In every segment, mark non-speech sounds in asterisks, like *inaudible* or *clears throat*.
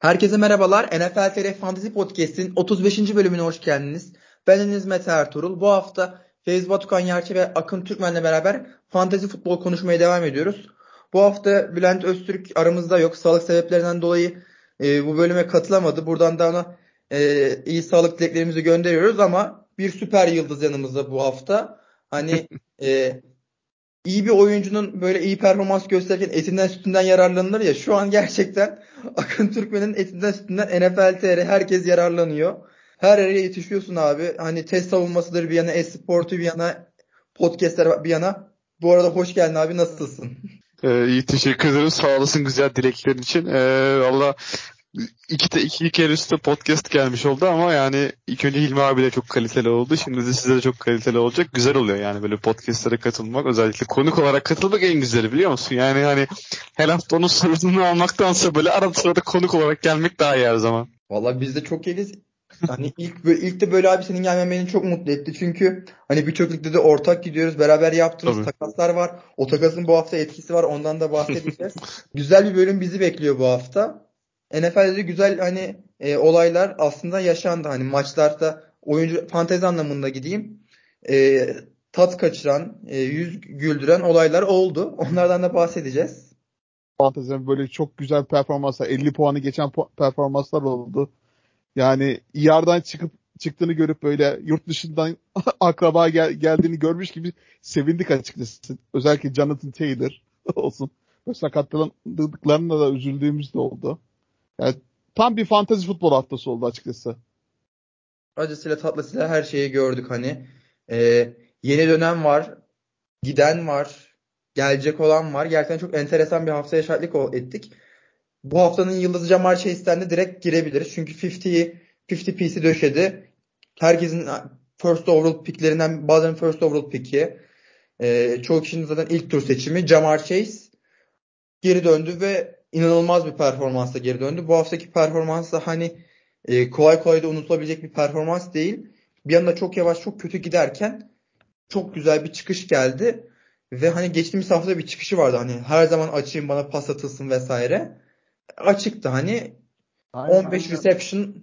Herkese merhabalar. NFL TR Fantasy Podcast'in 35. bölümüne hoş geldiniz. Ben Enes Mete Ertuğrul. Bu hafta Feyz Batukan Yerçe ve Akın Türkmen'le beraber fantasy futbol konuşmaya devam ediyoruz. Bu hafta Bülent Öztürk aramızda yok. Sağlık sebeplerinden dolayı e, bu bölüme katılamadı. Buradan da ona e, iyi sağlık dileklerimizi gönderiyoruz ama bir süper yıldız yanımızda bu hafta. Hani *laughs* e, iyi bir oyuncunun böyle iyi performans gösterirken etinden sütünden yararlanılır ya. Şu an gerçekten *laughs* Akın Türkmen'in etinden sütünden NFL TR herkes yararlanıyor. Her yere yetişiyorsun abi. Hani test savunmasıdır bir yana, e-sportu bir yana, podcastler bir yana. Bu arada hoş geldin abi nasılsın? Ee, iyi teşekkür ederim. Sağ olasın güzel dileklerin için. Ee, Valla iki, de, iki kere üstte podcast gelmiş oldu ama yani ilk önce Hilmi abi de çok kaliteli oldu. Şimdi de size de çok kaliteli olacak. Güzel oluyor yani böyle podcastlere katılmak. Özellikle konuk olarak katılmak en güzeli biliyor musun? Yani hani her hafta onun sorusunu almaktansa böyle arada sırada konuk olarak gelmek daha iyi her zaman. Valla biz de çok iyiyiz. Hani ilk ilk de böyle abi senin gelmen beni çok mutlu etti. Çünkü hani birçok ligde de ortak gidiyoruz. Beraber yaptığımız Tabii. takaslar var. O takasın bu hafta etkisi var. Ondan da bahsedeceğiz. *laughs* güzel bir bölüm bizi bekliyor bu hafta. NFL'de de güzel hani e, olaylar aslında yaşandı. Hani maçlarda oyuncu fantezi anlamında gideyim. E, tat kaçıran, e, yüz güldüren olaylar oldu. *laughs* Onlardan da bahsedeceğiz. Fanteziden böyle çok güzel performanslar, 50 puanı geçen performanslar oldu. Yani yardan çıkıp çıktığını görüp böyle yurt dışından *laughs* akraba gel- geldiğini görmüş gibi sevindik açıkçası. Özellikle Jonathan Taylor *laughs* olsun. Böyle sakatlandıklarına da üzüldüğümüz de oldu. Yani tam bir fantezi futbol haftası oldu açıkçası. Acısıyla tatlısıyla her şeyi gördük hani. E, yeni dönem var. Giden var. Gelecek olan var. Gerçekten çok enteresan bir haftaya şahitlik ettik. Bu haftanın yıldızı Jamar Chase'den de direkt girebiliriz. Çünkü 50'yi 50 piece'i döşedi. Herkesin first overall picklerinden bazen first overall pick'i. Ee, çoğu kişinin zaten ilk tur seçimi. Jamar Chase geri döndü ve inanılmaz bir performansla geri döndü. Bu haftaki performans da hani e, kolay kolay da unutulabilecek bir performans değil. Bir anda çok yavaş çok kötü giderken çok güzel bir çıkış geldi. Ve hani geçtiğimiz hafta bir çıkışı vardı hani her zaman açayım bana pas atılsın vesaire. Açıktı hani 15 reception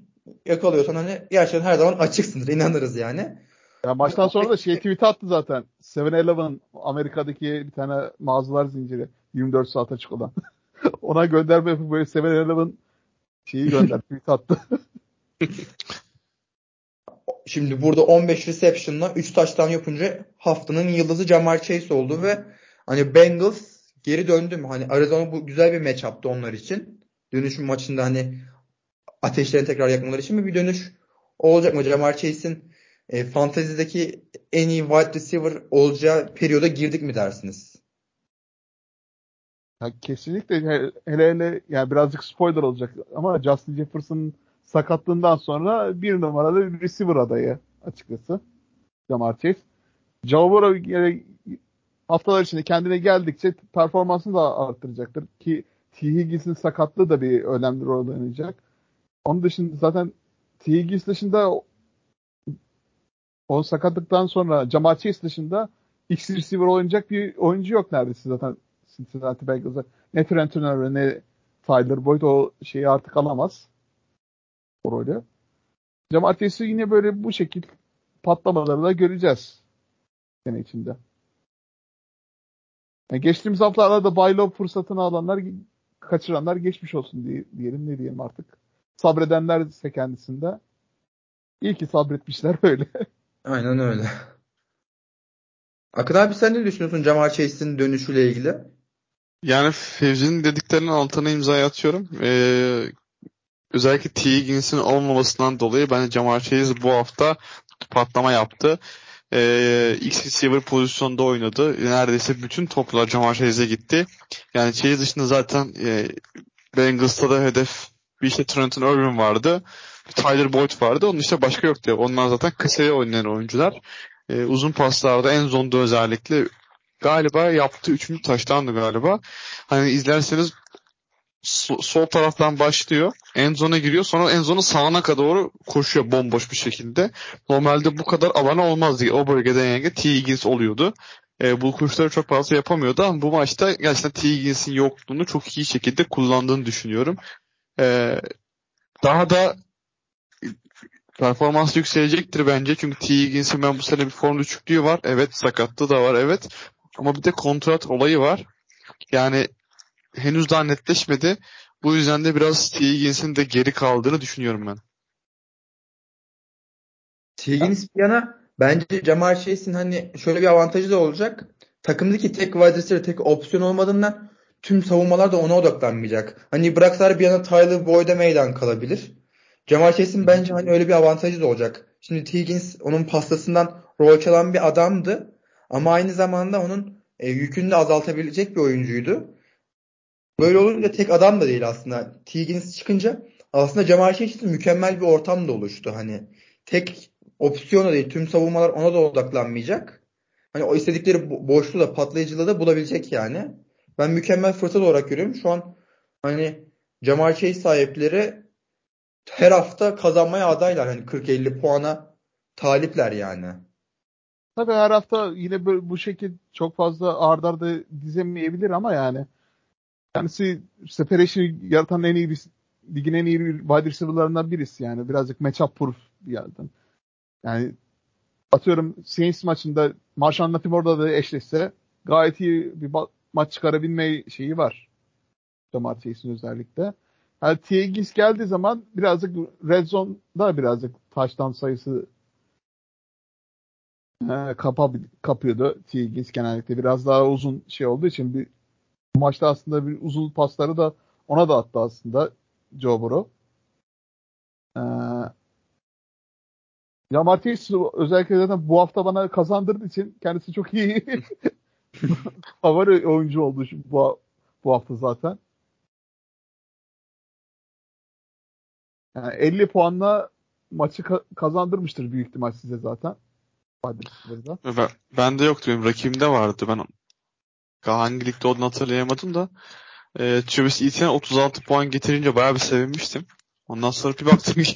yakalıyorsan hani gerçekten her zaman açıksındır inanırız yani. Ya maçtan sonra da şey tweet attı zaten. 7-Eleven Amerika'daki bir tane mağazalar zinciri 24 saat açık olan. *laughs* *laughs* Ona gönderme yapıp böyle 7-Eleven şeyi gönder *laughs* tweet attı. *laughs* Şimdi burada 15 reception'la 3 touchdown yapınca haftanın yıldızı Jamar Chase oldu ve hani Bengals geri döndü mü? Hani Arizona bu güzel bir matchup'tı onlar için. Dönüşüm maçında hani ateşlerini tekrar yakmaları için mi bir dönüş olacak mı? Jamar Chase'in e, fantezideki en iyi wide receiver olacağı periyoda girdik mi dersiniz? Ya kesinlikle he- hele hele yani birazcık spoiler olacak ama Justin Jefferson'ın sakatlığından sonra bir numaralı bir receiver adayı açıkçası. Jamar Chase. Yani haftalar içinde kendine geldikçe performansını da arttıracaktır ki T. Higgins'in sakatlığı da bir önemli rol oynayacak. Onun dışında zaten T. Higgins dışında o sakatlıktan sonra Jamar Chase dışında X receiver oynayacak bir oyuncu yok neredeyse zaten Cincinnati Bengals'a. Ne Trent Turner ne Tyler Boyd o şeyi artık alamaz. O rolü. Chase'i yine böyle bu şekil patlamaları da göreceğiz sene içinde. Yani geçtiğimiz haftalarda baylo fırsatını alanlar kaçıranlar geçmiş olsun diye, diyelim ne diyelim artık. Sabredenler ise kendisinde. İyi ki sabretmişler *laughs* öyle. Aynen öyle. Akın abi sen ne düşünüyorsun Jamar Chase'in dönüşüyle ilgili? Yani Fevzi'nin dediklerinin altına imza atıyorum. Ee, özellikle T. Higgins'in olmamasından dolayı bence Jamar Chase bu hafta patlama yaptı. Ee, X receiver pozisyonda oynadı. Neredeyse bütün toplar Jamar Chase'e gitti. Yani Chase dışında zaten e, Bengals'ta da hedef bir işte Trenton Irwin vardı. Tyler Boyd vardı. Onun işte başka yoktu. Onlar zaten kısaya oynayan oyuncular. Ee, uzun paslarda en zonda özellikle galiba yaptığı üçüncü taştandı galiba. Hani izlerseniz so- sol taraftan başlıyor. En zona giriyor. Sonra en zonun sağına kadar doğru koşuyor bomboş bir şekilde. Normalde bu kadar alana olmazdı. O bölgede yani T. Higgins oluyordu. E, bu koşuları çok fazla yapamıyordu ama bu maçta gerçekten T. Higgins'in yokluğunu çok iyi şekilde kullandığını düşünüyorum. E, daha da performans yükselecektir bence. Çünkü T. Higgins'in ben bu sene bir form düşüklüğü var. Evet sakatlığı da var evet. Ama bir de kontrat olayı var. Yani henüz daha netleşmedi. Bu yüzden de biraz T. Higgins'in de geri kaldığını düşünüyorum ben. T. Higgins bir yana bence Jamar Chase'in hani şöyle bir avantajı da olacak. Takımdaki tek wide receiver, tek opsiyon olmadığından tüm savunmalar da ona odaklanmayacak. Hani bıraksalar bir yana Tyler Boyd'a meydan kalabilir. Jamal Chase'in bence hani öyle bir avantajı da olacak. Şimdi T. Higgins onun pastasından rol çalan bir adamdı. Ama aynı zamanda onun e, yükünü de azaltabilecek bir oyuncuydu. Böyle olunca tek adam da değil aslında. Higgins çıkınca aslında Jamal Chase için mükemmel bir ortam da oluştu. Hani tek opsiyon da değil. Tüm savunmalar ona da odaklanmayacak. Hani o istedikleri bo- boşluğu da patlayıcılığı da bulabilecek yani. Ben mükemmel fırsat olarak görüyorum. Şu an hani Jamal Chase sahipleri her hafta kazanmaya adaylar. Hani 40-50 puana talipler yani. Tabii her hafta yine böyle, bu şekilde çok fazla ardarda arda dizemeyebilir ama yani kendisi separation yaratan en iyi bir ligin en iyi wide receiver'larından birisi yani. Birazcık matchup proof bir yerden. Yani atıyorum Saints maçında Marshall Latimer'da da eşleşse gayet iyi bir maç çıkarabilme şeyi var. Jamar Chase'in özellikle. Yani T. Geldiği zaman birazcık red zone'da birazcık taştan sayısı e, kapa, kapıyordu. Higgins genellikle. Biraz daha uzun şey olduğu için bir bu maçta aslında bir uzun pasları da ona da attı aslında Joe Burrow. Ee, Martinez özellikle zaten bu hafta bana kazandırdığı için kendisi çok iyi *laughs* favori oyuncu oldu bu, bu hafta zaten. Yani 50 puanla maçı ka- kazandırmıştır büyük ihtimal size zaten. Ben, ben de yoktu. Benim rakibimde vardı. Ben hangi ligde olduğunu hatırlayamadım da e, Travis Etienne 36 puan getirince bayağı bir sevinmiştim. Ondan sonra bir baktım ki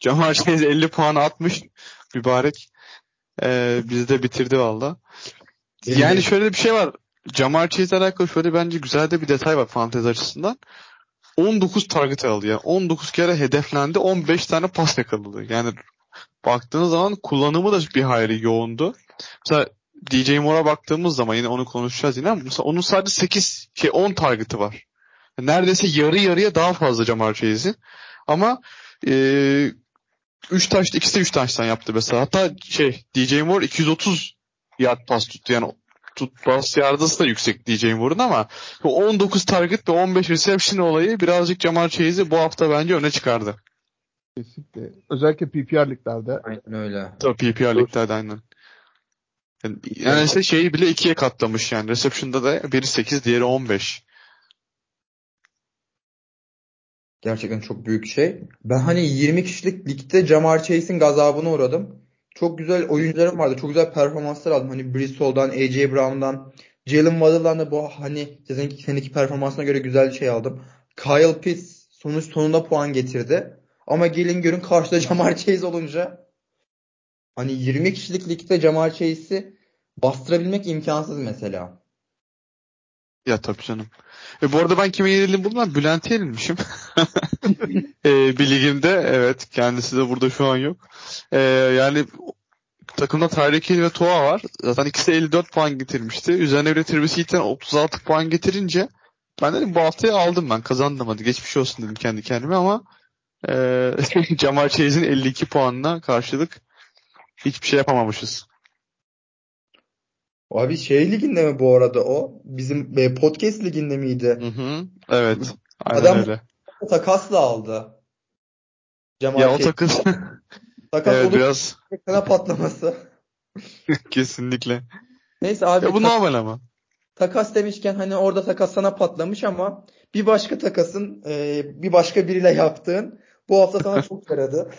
Jamar Chase 50 puan atmış. Mübarek. E, bizi de bitirdi valla. Yani şöyle bir şey var. Jamar Chase ile alakalı şöyle bence güzel de bir detay var fantezi açısından. 19 target aldı ya. 19 kere hedeflendi. 15 tane pas yakaladı. Yani baktığınız zaman kullanımı da bir hayli yoğundu. Mesela DJ Moore'a baktığımız zaman yine onu konuşacağız yine. Mesela onun sadece 8 şey 10 target'ı var. Neredeyse yarı yarıya daha fazla Jamar Chase'in. Ama e, 3 taşta ikisi de 3 taştan yaptı mesela. Hatta şey DJ Moore 230 yard pas tuttu. Yani tut pas yardası da yüksek DJ Moore'un ama 19 target ve 15 reception olayı birazcık Jamar Chase'i bu hafta bence öne çıkardı. Kesinlikle. Özellikle PPR liglerde. Aynen öyle. Tabii PPR liglerde aynen. Yani, yani işte şeyi bile ikiye katlamış yani. Reception'da da biri 8 diğeri 15. Gerçekten çok büyük şey. Ben hani 20 kişilik ligde Jamar Chase'in gazabına uğradım. Çok güzel oyuncularım vardı. Çok güzel performanslar aldım. Hani Bristol'dan, A.J. Brown'dan, Jalen Waddle'dan da bu hani seneki, seneki performansına göre güzel bir şey aldım. Kyle Pitts sonuç sonunda puan getirdi. Ama gelin görün karşıda *laughs* Jamar Chase olunca hani 20 kişilik ligde Jamar Chase'i bastırabilmek imkansız mesela. Ya tabii canım. E, bu arada ben kime yenildim bundan? Bülent'e yenilmişim. *laughs* e, bir ligimde evet. Kendisi de burada şu an yok. E, yani takımda Tyreek Hill ve Toa var. Zaten ikisi 54 puan getirmişti. Üzerine bir Travis Etienne 36 puan getirince ben dedim bu haftayı aldım ben. Kazandım hadi. Geçmiş olsun dedim kendi kendime ama e, Chase'in 52 puanına karşılık hiçbir şey yapamamışız. Abi şey liginde mi bu arada o? Bizim e, podcast liginde miydi? Hı hı. Evet. Aynen Adam öyle. takasla aldı. Cemal Ya o şey, takım *laughs* takas evet biraz ekrana patlaması. *laughs* kesinlikle. Neyse abi Ya bu normal ama. takas demişken hani orada takas sana patlamış ama bir başka takasın e, bir başka biriyle yaptığın bu hafta sana çok yaradı.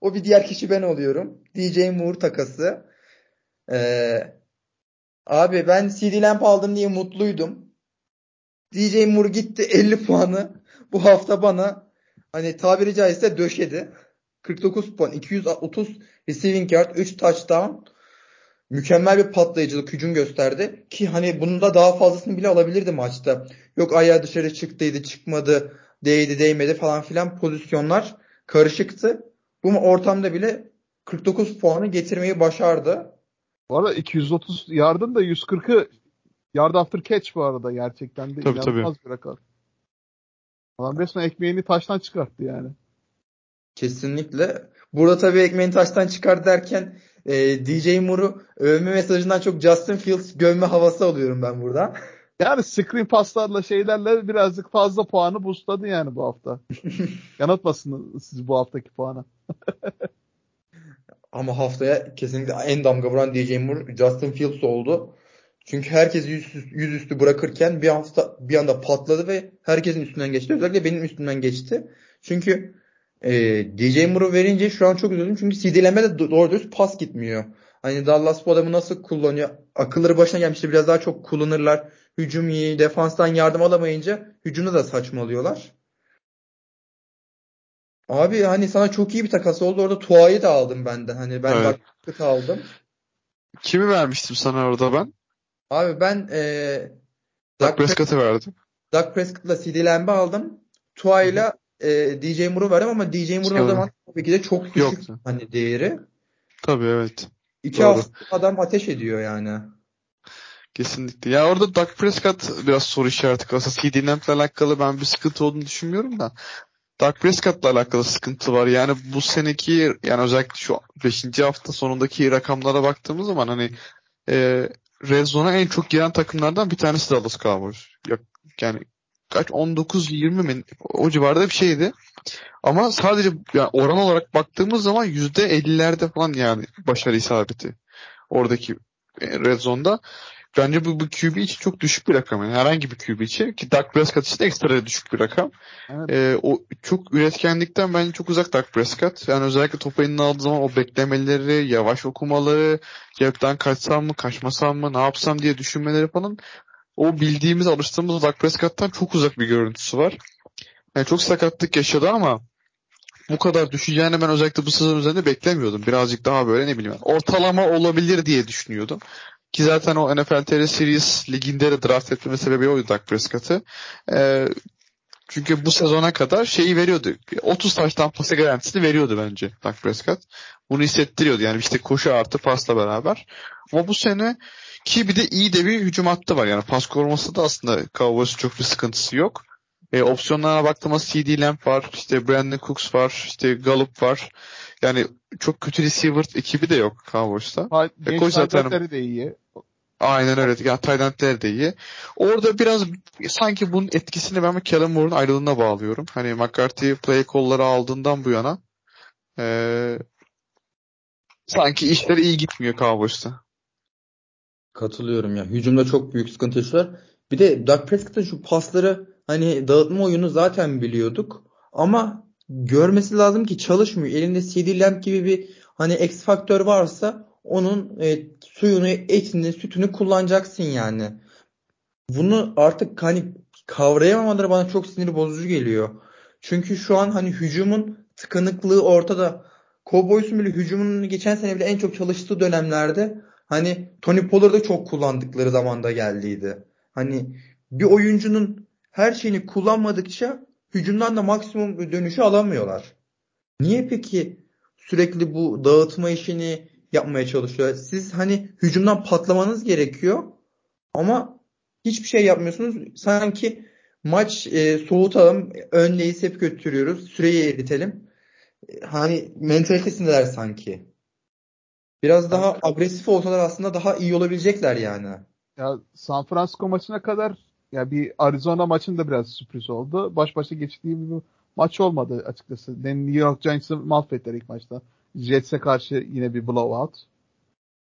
O bir diğer kişi ben oluyorum. DJ Moore takası. Ee, abi ben CD Lamp aldım diye mutluydum. DJ Moore gitti *laughs* 50 puanı bu hafta bana hani tabiri caizse döşedi. 49 puan, 230 receiving yard, 3 touchdown. Mükemmel bir patlayıcılık, hücum gösterdi. Ki hani bunun da daha fazlasını bile alabilirdi maçta. Yok ayağı dışarı çıktıydı, çıkmadı. Değdi değmedi falan filan pozisyonlar karışıktı. Bu ortamda bile 49 puanı getirmeyi başardı. Bu arada 230 yardın da 140'ı yard after catch bu arada gerçekten de tabii, inanılmaz tabii. bir rakam. Adam resmen ekmeğini taştan çıkarttı yani. Kesinlikle. Burada tabii ekmeğini taştan çıkar derken e, DJ Moore'u övme mesajından çok Justin Fields gömme havası alıyorum ben burada. *laughs* Yani screen paslarla şeylerle birazcık fazla puanı boostladı yani bu hafta. *laughs* Yanıltmasın siz bu haftaki puana. *laughs* Ama haftaya kesinlikle en damga vuran DJ Moore Justin Fields oldu. Çünkü herkes yüzüstü, yüzüstü bırakırken bir hafta bir anda patladı ve herkesin üstünden geçti. Özellikle benim üstümden geçti. Çünkü e, DJ Moore'u verince şu an çok üzüldüm. Çünkü CD'leme de doğru düz pas gitmiyor. Hani Dallas bu adamı nasıl kullanıyor? Akılları başına gelmişti. Biraz daha çok kullanırlar. Hücum iyi. Defanstan yardım alamayınca hücumda da saçmalıyorlar. Abi hani sana çok iyi bir takas oldu. Orada Tua'yı da aldım ben de. Hani ben Evet. evet. aldım. Kimi vermiştim sana orada ben? Abi ben e, Dak Dak, Prescott'ı verdim. Dak Prescott'la CD Lamb'ı aldım. Tua'yla e, DJ Moore'u verdim ama DJ Moore'un o Şey zaman tabii ki de çok düşük Yoktu. hani değeri. Tabii evet. İki Doğru. hafta adam ateş ediyor yani. Kesinlikle. Ya orada Dak Prescott biraz soru işareti kalsa CD Lamp'le alakalı ben bir sıkıntı olduğunu düşünmüyorum da Dak Prescott'la alakalı sıkıntı var. Yani bu seneki yani özellikle şu 5. hafta sonundaki rakamlara baktığımız zaman hani e, Red Zone'a en çok giren takımlardan bir tanesi Dallas Cowboys. Ya- Yani kaç 19-20 mi o civarda bir şeydi. Ama sadece yani oran olarak baktığımız zaman %50'lerde falan yani başarı isabeti. Oradaki e, Red Zone'da. Bence bu, bu QB için çok düşük bir rakam. Yani herhangi bir QB için ki Dak Prescott için ekstra düşük bir rakam. Evet. Ee, o çok üretkenlikten bence çok uzak Dak Prescott. Yani özellikle topu eline aldığı zaman o beklemeleri, yavaş okumaları, cepten kaçsam mı, kaçmasam mı, ne yapsam diye düşünmeleri falan o bildiğimiz, alıştığımız Dak Prescott'tan çok uzak bir görüntüsü var. Yani çok sakatlık yaşadı ama bu kadar düşeceğini ben özellikle bu sezon üzerinde beklemiyordum. Birazcık daha böyle ne bileyim ortalama olabilir diye düşünüyordum. Ki zaten o NFL TR Series liginde de draft etmeme sebebi oydu Dak Prescott'ı. Ee, çünkü bu sezona kadar şeyi veriyordu. 30 taştan pası garantisini veriyordu bence Dak Prescott. Bunu hissettiriyordu. Yani işte koşu artı pasla beraber. Ama bu sene ki bir de iyi de bir hücum hattı var. Yani pas koruması da aslında Cowboys'un çok bir sıkıntısı yok. E, opsiyonlara baktığımız CD Lamb var, işte Brandon Cooks var, işte Gallup var. Yani çok kötü receiver ekibi de yok Cowboys'ta. Ha- E, Genç koş zaten- de iyi. Aynen öyle. Yani Taylandler de iyi. Orada biraz sanki bunun etkisini ben Kellen Moore'un ayrılığına bağlıyorum. Hani McCarthy play call'ları aldığından bu yana eee, sanki işler iyi gitmiyor Cowboys'ta. Katılıyorum ya. Hücumda çok büyük sıkıntı yaşıyorlar. Bir de Dak Prescott'ın şu pasları hani dağıtma oyunu zaten biliyorduk. Ama görmesi lazım ki çalışmıyor. Elinde CD Lamb gibi bir hani X faktör varsa onun e, suyunu, etini, sütünü kullanacaksın yani. Bunu artık hani kavrayamamaları bana çok sinir bozucu geliyor. Çünkü şu an hani hücumun tıkanıklığı ortada. Cowboys'un bile hücumunun geçen sene bile en çok çalıştığı dönemlerde hani Tony Pollard'ı çok kullandıkları zamanda geldiydi. Hani bir oyuncunun her şeyini kullanmadıkça hücumdan da maksimum dönüşü alamıyorlar. Niye peki sürekli bu dağıtma işini yapmaya çalışıyor? Siz hani hücumdan patlamanız gerekiyor ama hiçbir şey yapmıyorsunuz. Sanki maç e, soğutalım, öndeyiz hep götürüyoruz, süreyi eritelim. E, Hani mentalitesindeler sanki. Biraz daha agresif olsalar aslında daha iyi olabilecekler yani. Ya San Francisco maçına kadar ya bir Arizona maçında biraz sürpriz oldu. Baş başa geçtiği bir maç olmadı açıkçası. Yani New York Giants'ı mahvettiler ilk maçta. Jets'e karşı yine bir blowout.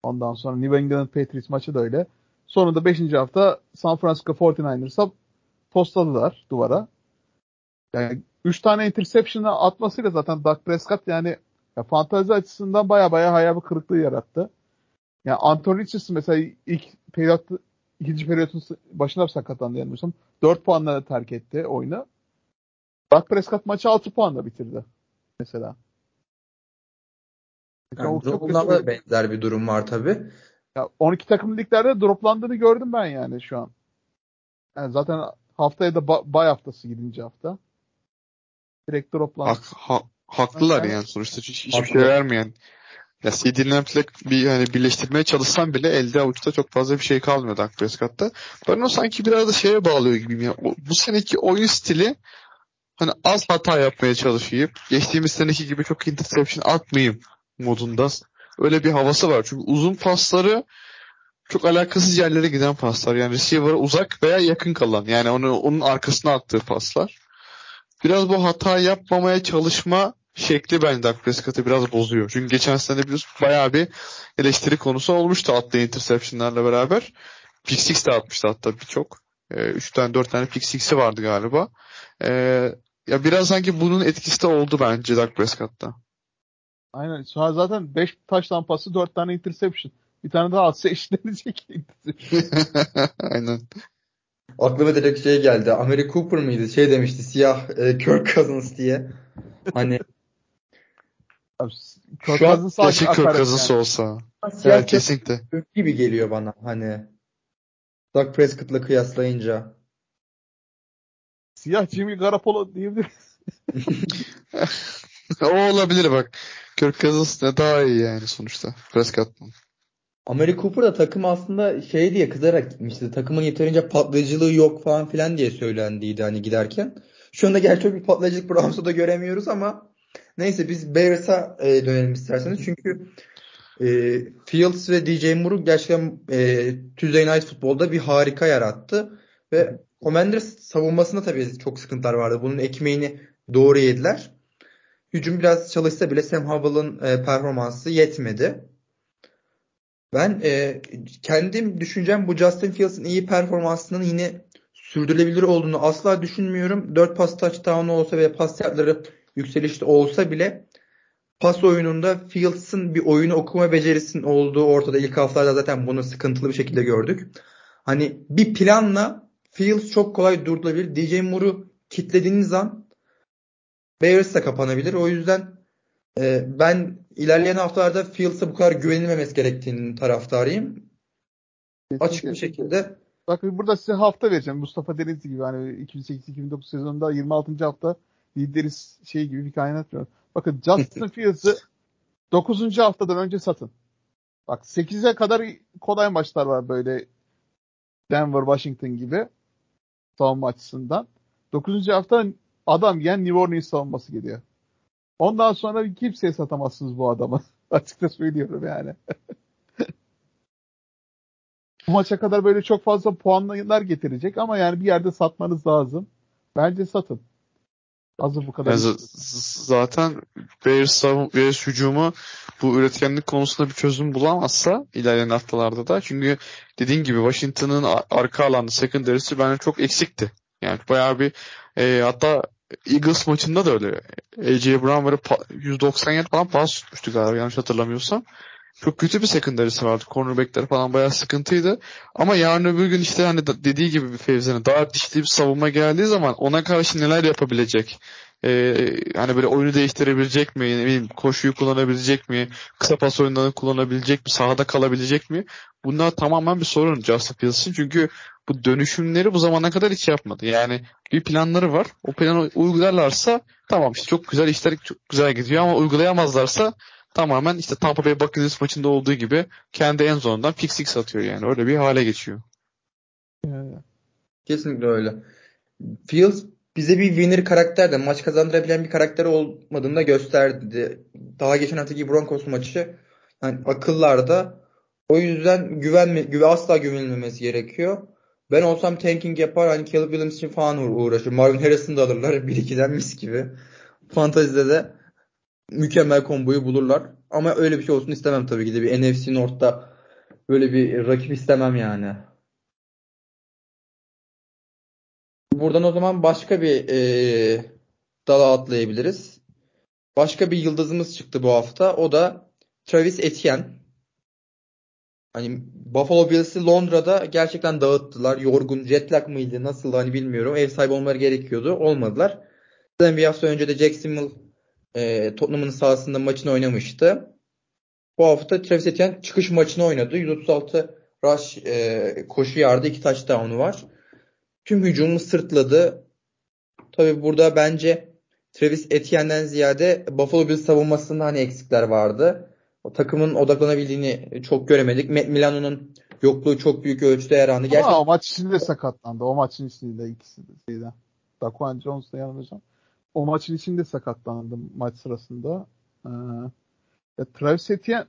Ondan sonra New England Patriots maçı da öyle. Sonunda 5. hafta San Francisco 49ers'a postladılar duvara. Yani 3 tane interception'ı atmasıyla zaten Dak Prescott yani ya fantazi açısından baya baya hayal kırıklığı yarattı. Yani Anthony Richardson mesela ilk ikinci periyotun başında sakatlandı yanılmıyorsam. 4 puanla terk etti oyunu. Dak Prescott maçı 6 puanla bitirdi. Mesela. Yani Bunlarda kötü da bir- benzer bir durum var tabii. ya 12 takım liglerde droplandığını gördüm ben yani şu an. Yani zaten haftaya da ba- bay haftası 7. hafta. Direkt droplandı. Hak, ha, haklılar Aynen. yani sonuçta hiç, hiçbir şey vermeyen. Ya CD Lamp'le bir hani birleştirmeye çalışsam bile elde avuçta çok fazla bir şey kalmıyor Dak Prescott'ta. Ben o sanki biraz da şeye bağlıyor gibiyim ya. O- bu seneki oyun stili hani az hata yapmaya çalışayım. Geçtiğimiz seneki gibi çok interception atmayayım modunda. Öyle bir havası var. Çünkü uzun pasları çok alakasız yerlere giden paslar. Yani receiver'a uzak veya yakın kalan. Yani onu onun arkasına attığı paslar. Biraz bu hata yapmamaya çalışma şekli bence Dak Prescott'ı biraz bozuyor. Çünkü geçen sene biliyorsun bayağı bir eleştiri konusu olmuştu attığı interceptionlarla beraber. Pick six de atmıştı hatta birçok. 3 tane 4 tane pick six'i vardı galiba. Ee, ya biraz sanki bunun etkisi de oldu bence Dak Prescott'ta. Aynen. An zaten 5 taş tampası 4 tane interception. Bir tane daha atsa *laughs* eşlenecek. *laughs* Aynen. Aklıma direkt şey geldi. Amari Cooper mıydı? Şey demişti siyah e, Kirk Cousins diye. Hani Şu an Keşke Kirk yani. olsa. siyah Evet kesinlikle. Kirk gibi geliyor bana hani. Dak Prescott'la kıyaslayınca. Siyah Jimmy Garoppolo diyebiliriz. *laughs* o olabilir bak. Kirk Cousins ne daha iyi yani sonuçta. Prescott'tan. Amari Cooper da takım aslında şey diye kızarak gitmişti. Takımın yeterince patlayıcılığı yok falan filan diye söylendiydi hani giderken. Şu anda gerçi çok bir patlayıcılık Browns'ta da göremiyoruz ama neyse biz Bears'a e, dönelim isterseniz. Çünkü e, Fields ve DJ Moore'u gerçekten e, Tuesday Night Football'da bir harika yarattı. Ve Commanders savunmasında tabii çok sıkıntılar vardı. Bunun ekmeğini doğru yediler. Hücum biraz çalışsa bile Sam Howell'ın e, performansı yetmedi. Ben e, kendim düşüncem bu Justin Fields'ın iyi performansının yine sürdürülebilir olduğunu asla düşünmüyorum. 4 pas touchdown'u olsa ve pas yardları yükselişte olsa bile pas oyununda Fields'ın bir oyunu okuma becerisinin olduğu ortada. İlk haftalarda zaten bunu sıkıntılı bir şekilde gördük. Hani bir planla Fields çok kolay durdurulabilir. DJ Moore'u kitlediğiniz an Bears da kapanabilir. O yüzden e, ben ilerleyen haftalarda Fields'a bu kadar güvenilmemesi gerektiğinin taraftarıyım. Açık bir şekilde Bakın burada size hafta vereceğim. Mustafa Denizli gibi hani 2008-2009 sezonunda 26. hafta lideriz şey gibi bir kainat var. Bakın Justin *laughs* Fields'ı 9. haftadan önce satın. Bak 8'e kadar kolay maçlar var böyle Denver, Washington gibi savunma açısından. 9. hafta adam yiyen New Orleans savunması geliyor. Ondan sonra kimseye satamazsınız bu adamı. *laughs* Açıkça söylüyorum yani. *laughs* bu maça kadar böyle çok fazla puanlar getirecek ama yani bir yerde satmanız lazım. Bence satın. Hazır bu kadar. Yani zaten Bears, Bears hücumu bu üretkenlik konusunda bir çözüm bulamazsa ilerleyen haftalarda da çünkü dediğin gibi Washington'ın arka alanda secondary'si bence çok eksikti. Yani bayağı bir e, hatta Eagles maçında da öyle. A.J. Brown böyle pa- 197 falan pas tutmuştu galiba yanlış hatırlamıyorsam. Çok kötü bir secondary'si vardı. Cornerback'ler falan bayağı sıkıntıydı. Ama yarın öbür gün işte hani dediği gibi bir Fevzi'nin daha dişli bir savunma geldiği zaman ona karşı neler yapabilecek? Ee, hani böyle oyunu değiştirebilecek mi? Bileyim, koşuyu kullanabilecek mi? Kısa pas oyunlarını kullanabilecek mi? Sahada kalabilecek mi? Bunlar tamamen bir sorun Justin Fields'ın. Çünkü bu dönüşümleri bu zamana kadar hiç yapmadı. Yani bir planları var. O planı uygularlarsa tamam işte çok güzel işler çok güzel gidiyor ama uygulayamazlarsa tamamen işte Tampa Bay Buccaneers maçında olduğu gibi kendi en zonundan pick six atıyor yani. Öyle bir hale geçiyor. kesinlikle öyle. Fields bize bir winner karakter de maç kazandırabilen bir karakter olmadığını da gösterdi. Daha geçen haftaki Broncos maçı yani akıllarda. O yüzden güvenme, güve asla güvenilmemesi gerekiyor. Ben olsam tanking yapar hani Caleb Williams için falan uğra- uğraşır. Marvin Harrison'ı da alırlar 1-2'den mis gibi. Fantazide de mükemmel komboyu bulurlar. Ama öyle bir şey olsun istemem tabii ki de. Bir NFC North'ta böyle bir rakip istemem yani. Buradan o zaman başka bir eee dala atlayabiliriz. Başka bir yıldızımız çıktı bu hafta. O da Travis Etienne. Hani Buffalo Bills'i Londra'da gerçekten dağıttılar. Yorgun, jet lag mıydı, nasıl hani bilmiyorum. Ev sahibi olmaları gerekiyordu. Olmadılar. Zaten bir hafta önce de Jacksonville eee Tottenham'ın sahasında maçını oynamıştı. Bu hafta Travis Etienne çıkış maçını oynadı. 136 rush eee, koşu yardı, 2 touchdown'u var. Tüm hücumu sırtladı. Tabii burada bence Travis Etienne'den ziyade Buffalo Bills savunmasında hani eksikler vardı. O takımın odaklanabildiğini çok göremedik. Matt Milano'nun yokluğu çok büyük ölçüde yarandı. Gerçekten... Ama o maç içinde sakatlandı. O maçın içinde ikisi de. Daquan Jones'la yanılacağım. O maçın içinde sakatlandı maç sırasında. Ee, Travis Etienne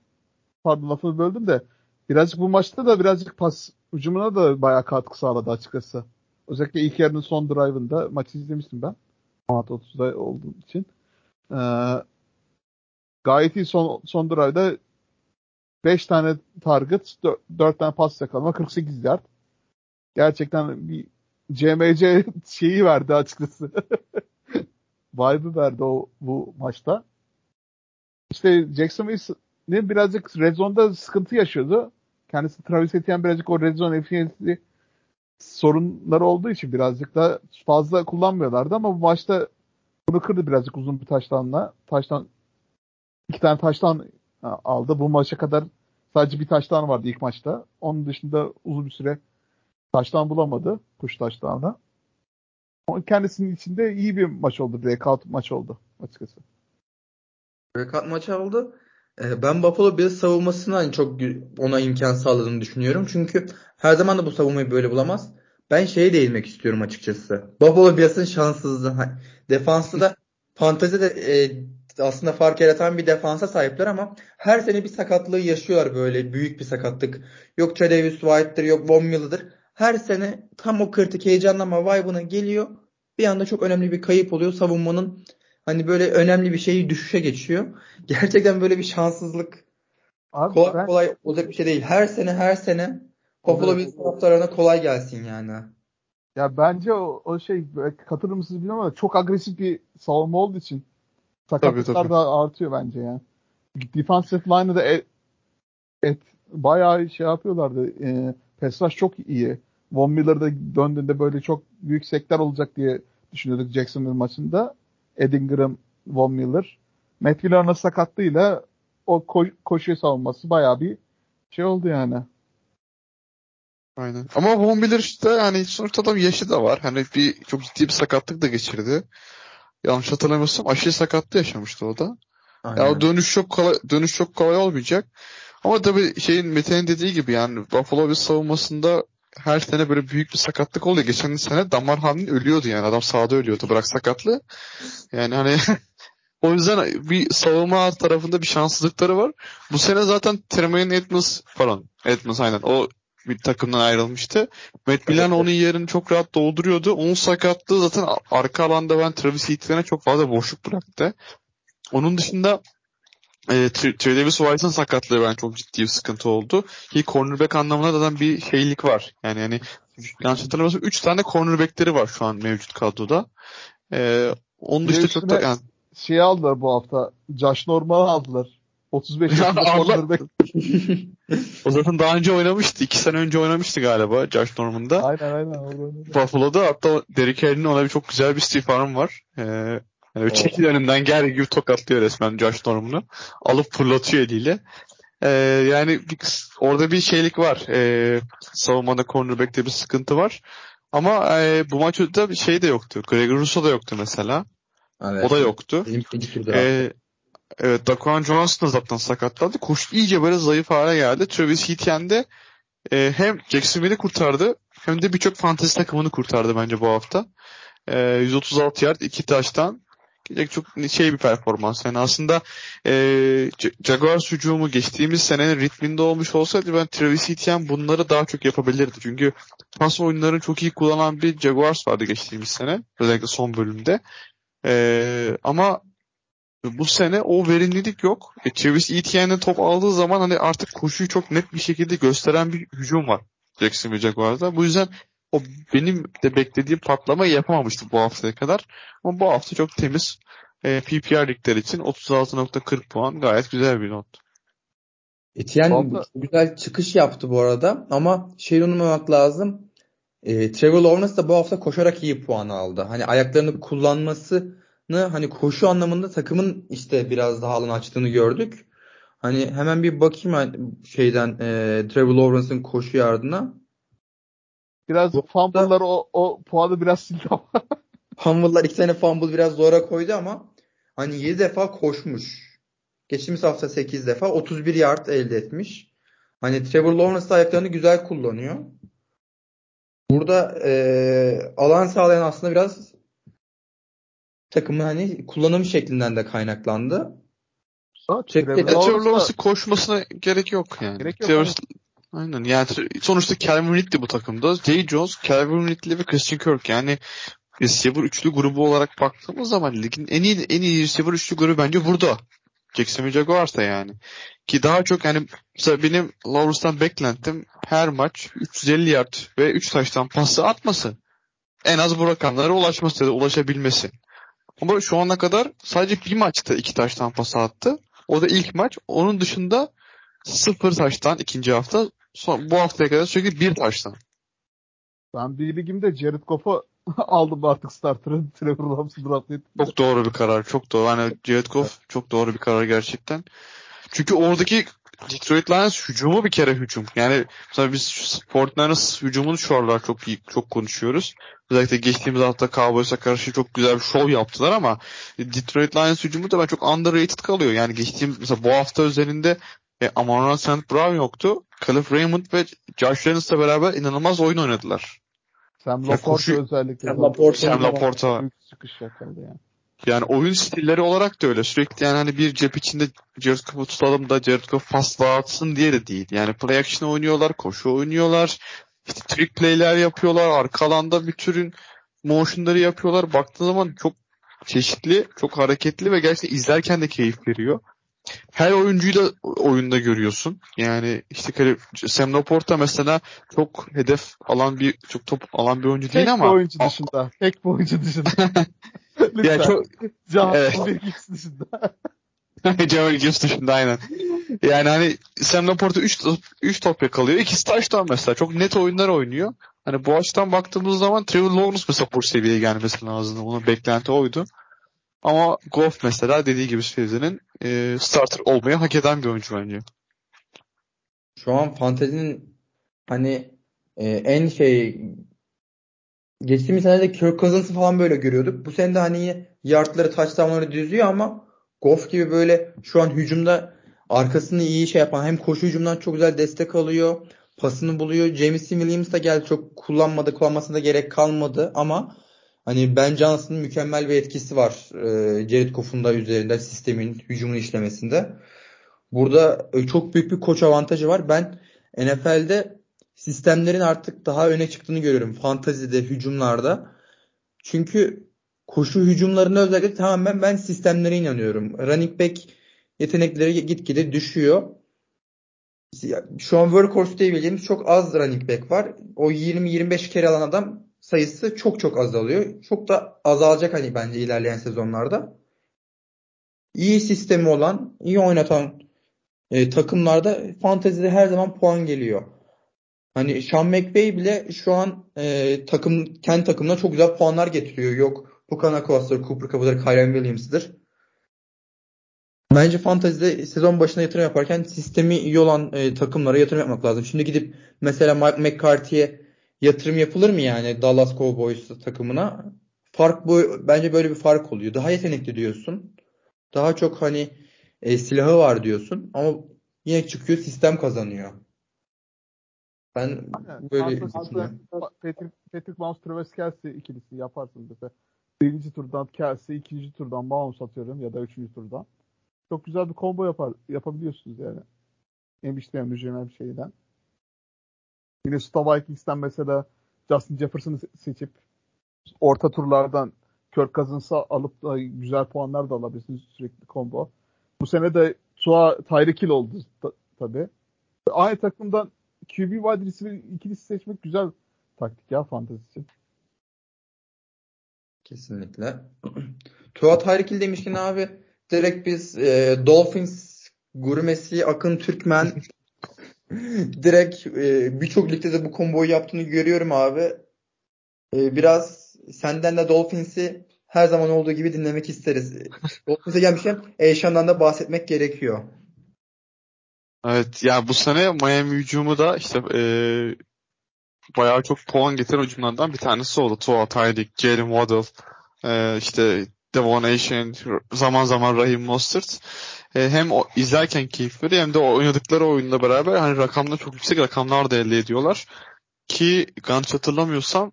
pardon lafını böldüm de birazcık bu maçta da birazcık pas ucumuna da bayağı katkı sağladı açıkçası. Özellikle ilk yarının son drive'ında maçı izlemiştim ben. Saat 30'da olduğum için. Ee, gayet iyi son, son drive'da 5 tane target, 4, 4 tane pas yakalama, 48 yard. Gerçekten bir CMC *laughs* şeyi verdi açıkçası. *laughs* Vibe'ı verdi o bu maçta. İşte Jackson Wilson'in birazcık red zone'da sıkıntı yaşıyordu. Kendisi Travis Etienne birazcık o red zone efficiency sorunları olduğu için birazcık da fazla kullanmıyorlardı ama bu maçta bunu kırdı birazcık uzun bir taştanla. Taştan iki tane taştan aldı. Bu maça kadar sadece bir taştan vardı ilk maçta. Onun dışında uzun bir süre taştan bulamadı. Kuş taştanla. Kendisinin içinde iyi bir maç oldu. Breakout maç oldu açıkçası. Breakout maç oldu. Ee, ben Buffalo Bills savunmasını hani çok ona imkan sağladığını düşünüyorum. Çünkü her zaman da bu savunmayı böyle bulamaz. Ben şeye değinmek istiyorum açıkçası. Buffalo Bills'in şanssızlığı. Defansta da *laughs* fantezide e, aslında fark yaratan bir defansa sahipler ama her sene bir sakatlığı yaşıyorlar böyle büyük bir sakatlık. Yok Tredavious White'dır yok Von Miller'dır. Her sene tam o kritik heyecanlanma vibe'ına geliyor. Bir anda çok önemli bir kayıp oluyor. Savunmanın hani böyle önemli bir şeyi düşüşe geçiyor. *laughs* Gerçekten böyle bir şanssızlık Abi kolay ben... kolay olacak bir şey değil. Her sene her sene Buffalo Bills taraftarlarına kolay gelsin yani. Ya bence o, o şey katılır mısınız bilmiyorum ama çok agresif bir savunma olduğu için sakatlıklar da artıyor bence ya. Defensive line'ı da et, et, bayağı şey yapıyorlardı. E, pass çok iyi. Von Miller'da döndüğünde böyle çok büyük sekler olacak diye düşünüyorduk Jacksonville maçında. Edingram, Von Miller. Matt Miller'ın sakatlığıyla o ko- koşu savunması bayağı bir şey oldu yani. Aynen. Ama Von Miller işte yani sonuçta adam yaşı da var. Hani bir çok ciddi bir sakatlık da geçirdi. Yanlış hatırlamıyorsam aşırı sakatlığı yaşamıştı o da. Aynen. Ya dönüş çok kolay, dönüş çok kolay olmayacak. Ama tabii şeyin Mete'nin dediği gibi yani Buffalo bir savunmasında her sene böyle büyük bir sakatlık oluyor. Geçen sene Damar Hamlin ölüyordu yani. Adam sahada ölüyordu bırak sakatlığı. Yani hani *laughs* o yüzden bir savunma tarafında bir şanssızlıkları var. Bu sene zaten Tremaine Edmonds falan Edmonds aynen o bir takımdan ayrılmıştı. Matt Milano onun yerini çok rahat dolduruyordu. Onun sakatlığı zaten arka alanda ben Travis Etienne'e çok fazla boşluk bıraktı. Onun dışında e, Tredavis White'ın sakatlığı ben çok ciddi bir sıkıntı oldu. Ki cornerback anlamında da bir şeylik var. Yani yani yanlış hatırlamıyorsam 3 tane cornerbackleri var şu an mevcut kadroda. E, onun dışında çok da yani şey aldılar bu hafta. Josh Norman'ı aldılar. 35 *laughs* yaşında cornerback. *laughs* o zaten daha önce oynamıştı. 2 sene önce oynamıştı galiba Josh Norman'da. Aynen aynen. Buffalo'da hatta Derrick Henry'nin ona bir çok güzel bir stiff arm var. Ee, yani çekil önünden gel gibi tokatlıyor resmen Josh Norman'ı. Alıp fırlatıyor eliyle. Ee, yani orada bir şeylik var. Ee, savunmada cornerback'te bir sıkıntı var. Ama e, bu maçta bir şey de yoktu. Greg Russo da yoktu mesela. Evet. O da yoktu. Ee, evet, Daquan Johnson da zaten sakatlandı. Koş iyice böyle zayıf hale geldi. Travis Etienne de e, hem Jacksonville'i kurtardı hem de birçok fantezi takımını kurtardı bence bu hafta. E, 136 yard, iki taştan çok şey bir performans. Yani aslında e, Jaguars hücumu geçtiğimiz senenin ritminde olmuş olsaydı ben Travis Etienne bunları daha çok yapabilirdi. Çünkü pas oyunlarını çok iyi kullanan bir Jaguars vardı geçtiğimiz sene. Özellikle son bölümde. E, ama bu sene o verimlilik yok. E, Travis Etienne top aldığı zaman hani artık koşuyu çok net bir şekilde gösteren bir hücum var Jacksonville Jaguars'da. Bu yüzden o benim de beklediğim patlamayı yapamamıştı bu haftaya kadar. Ama bu hafta çok temiz. E, PPR ligler için 36.40 puan gayet güzel bir not. Etienne Vallahi... güzel çıkış yaptı bu arada ama şey unutmamak lazım. E, Trevor Lawrence da bu hafta koşarak iyi puan aldı. Hani ayaklarını kullanmasını hani koşu anlamında takımın işte biraz daha alan açtığını gördük. Hani hemen bir bakayım şeyden e, Trevor Lawrence'ın koşu yardına. Biraz fumble'lar o, o puanı biraz sildi ama. *laughs* Humble'lar iki tane fumble biraz zora koydu ama hani 7 defa koşmuş. Geçtiğimiz hafta 8 defa 31 yard elde etmiş. Hani Trevor Lawrence ayaklarını güzel kullanıyor. Burada e, alan sağlayan aslında biraz takımın hani kullanım şeklinden de kaynaklandı. Trevor Trevor Lawrence'ın koşmasına gerek yok yani. Gerek yok, Trevor, aynen yani sonuçta Calvin Ridley bu takımda. Jay Jones, Calvin Ridley ve Christian Kirk yani receiver üçlü grubu olarak baktığımız zaman ligin en iyi en iyi receiver üçlü grubu bence burada. Jacksonville Jaguars'ta yani. Ki daha çok yani mesela benim Lawrence'dan beklentim her maç 350 yard ve 3 taştan pası atması. En az bu rakamlara ulaşması ya da ulaşabilmesi. Ama şu ana kadar sadece bir maçta iki taştan pası attı. O da ilk maç. Onun dışında sıfır taştan ikinci hafta. Son, bu haftaya kadar sürekli bir taştan. Ben bir ligimde Jared Goff'u *laughs* aldım artık starter'ı. *laughs* Trevor Lawrence'ı draft ettim. Çok doğru bir karar. Çok doğru. Hani Jared Goff çok doğru bir karar gerçekten. Çünkü oradaki Detroit Lions hücumu bir kere hücum. Yani mesela biz Fortnite'ın hücumunu şu aralar çok iyi, çok konuşuyoruz. Özellikle geçtiğimiz hafta Cowboys'a karşı çok güzel bir show yaptılar ama Detroit Lions hücumu da ben çok underrated kalıyor. Yani geçtiğim mesela bu hafta üzerinde e, Amon St. Brown yoktu. Caleb Raymond ve Josh Reynolds'la beraber inanılmaz oyun oynadılar. Sam Ya Laporte koşu- özellikle. Sam Laporte- Sam Laporta Büyük çıkış yakaladı yani. Yani oyun stilleri olarak da öyle. Sürekli yani hani bir cep içinde Jared Goff'u tutalım da Jared Goff pas dağıtsın diye de değil. Yani play action oynuyorlar, koşu oynuyorlar, işte trick play'ler yapıyorlar, arka alanda bir türün motionları yapıyorlar. Baktığın zaman çok çeşitli, çok hareketli ve gerçekten izlerken de keyif veriyor. Her oyuncuyu da oyunda görüyorsun. Yani işte Caleb- Sam Laporta mesela çok hedef alan bir, çok top alan bir oyuncu Tek değil bir ama oyuncu dışında. Tek bir oyuncu dışında. *laughs* Lütfen. ya çok Can Evet. Wilkins dışında. *laughs* Jamal Gibbs dışında aynen. Yani hani Sam Laporta 3 top, 3 top yakalıyor. İkisi taştan mesela. Çok net oyunlar oynuyor. Hani bu açıdan baktığımız zaman Trevor Lawrence mesela bu seviyeye gelmesi lazım. Onun beklenti oydu. Ama Goff mesela dediği gibi Fevzi'nin e, starter olmayı hak eden bir oyuncu bence. Şu an fantezinin hani e, en şey geçtiğimiz senelerde Kirk Cousins'ı falan böyle görüyorduk. Bu sene de hani yardları, touchdownları düzüyor ama Goff gibi böyle şu an hücumda arkasını iyi şey yapan hem koşu hücumdan çok güzel destek alıyor. Pasını buluyor. Jameson Williams da geldi. Çok kullanmadı. Kullanmasına da gerek kalmadı ama hani Ben Johnson'ın mükemmel bir etkisi var. E, Jared Goff'un da üzerinde sistemin hücumun işlemesinde. Burada e, çok büyük bir koç avantajı var. Ben NFL'de sistemlerin artık daha öne çıktığını görüyorum. Fantazide, hücumlarda. Çünkü koşu hücumlarında özellikle tamamen ben sistemlere inanıyorum. Running back yetenekleri gitgide düşüyor. Şu an workhorse diyebileceğimiz çok az running back var. O 20-25 kere alan adam sayısı çok çok azalıyor. Çok da azalacak hani bence ilerleyen sezonlarda. İyi sistemi olan, iyi oynatan e, takımlarda fantezide her zaman puan geliyor. Hani Sean McVay bile şu an e, takım kendi takımına çok güzel puanlar getiriyor. Yok Puka Nakos'tur, Cooper Cup'dır, Kyren Williams'dır. Bence fantezide sezon başına yatırım yaparken sistemi iyi olan e, takımlara yatırım yapmak lazım. Şimdi gidip mesela Mike McCarthy'ye yatırım yapılır mı yani Dallas Cowboys takımına? Fark bu bence böyle bir fark oluyor. Daha yetenekli diyorsun. Daha çok hani e, silahı var diyorsun ama yine çıkıyor sistem kazanıyor. Ben böyle Aslında- düşünüyorum. Patrick, Patrick Mahomes, Travis Kelsey ikilisi yaparsınız mesela. Birinci turdan Kelsey, ikinci turdan Mahomes atıyorum ya da üçüncü turdan. Çok güzel bir combo yapar, yapabiliyorsunuz yani. En işte mükemmel bir şeyden. Minnesota Vikings'ten mesela Justin Jefferson'ı se- seçip orta turlardan Kirk Cousins'ı alıp da güzel puanlar da alabilirsiniz sürekli combo. Bu sene de Tua Tyreek Hill oldu ta- tabii. Aynı takımdan QB wide receiver ikilisi seçmek güzel taktik ya fantezi için. Kesinlikle. *clears throat* Tua Tyreek Hill demişken abi direkt biz e, Dolphins gurmesi Akın Türkmen *laughs* direkt e, birçok ligde de bu komboyu yaptığını görüyorum abi. E, biraz senden de Dolphins'i her zaman olduğu gibi dinlemek isteriz. *laughs* Dolphins'e gelmişken Eşan'dan da bahsetmek gerekiyor. Evet ya bu sene Miami hücumu da işte eee bayağı çok puan getiren hücumlardan bir tanesi oldu. Tua, Tyreek, Jalen Waddle. Ee, işte Devon Asian, zaman zaman Raheem Mostert. Ee, hem o, izlerken keyif veriyor hem de oynadıkları oyunla beraber hani rakamlar çok yüksek rakamlar da elde ediyorlar. Ki yanlış hatırlamıyorsam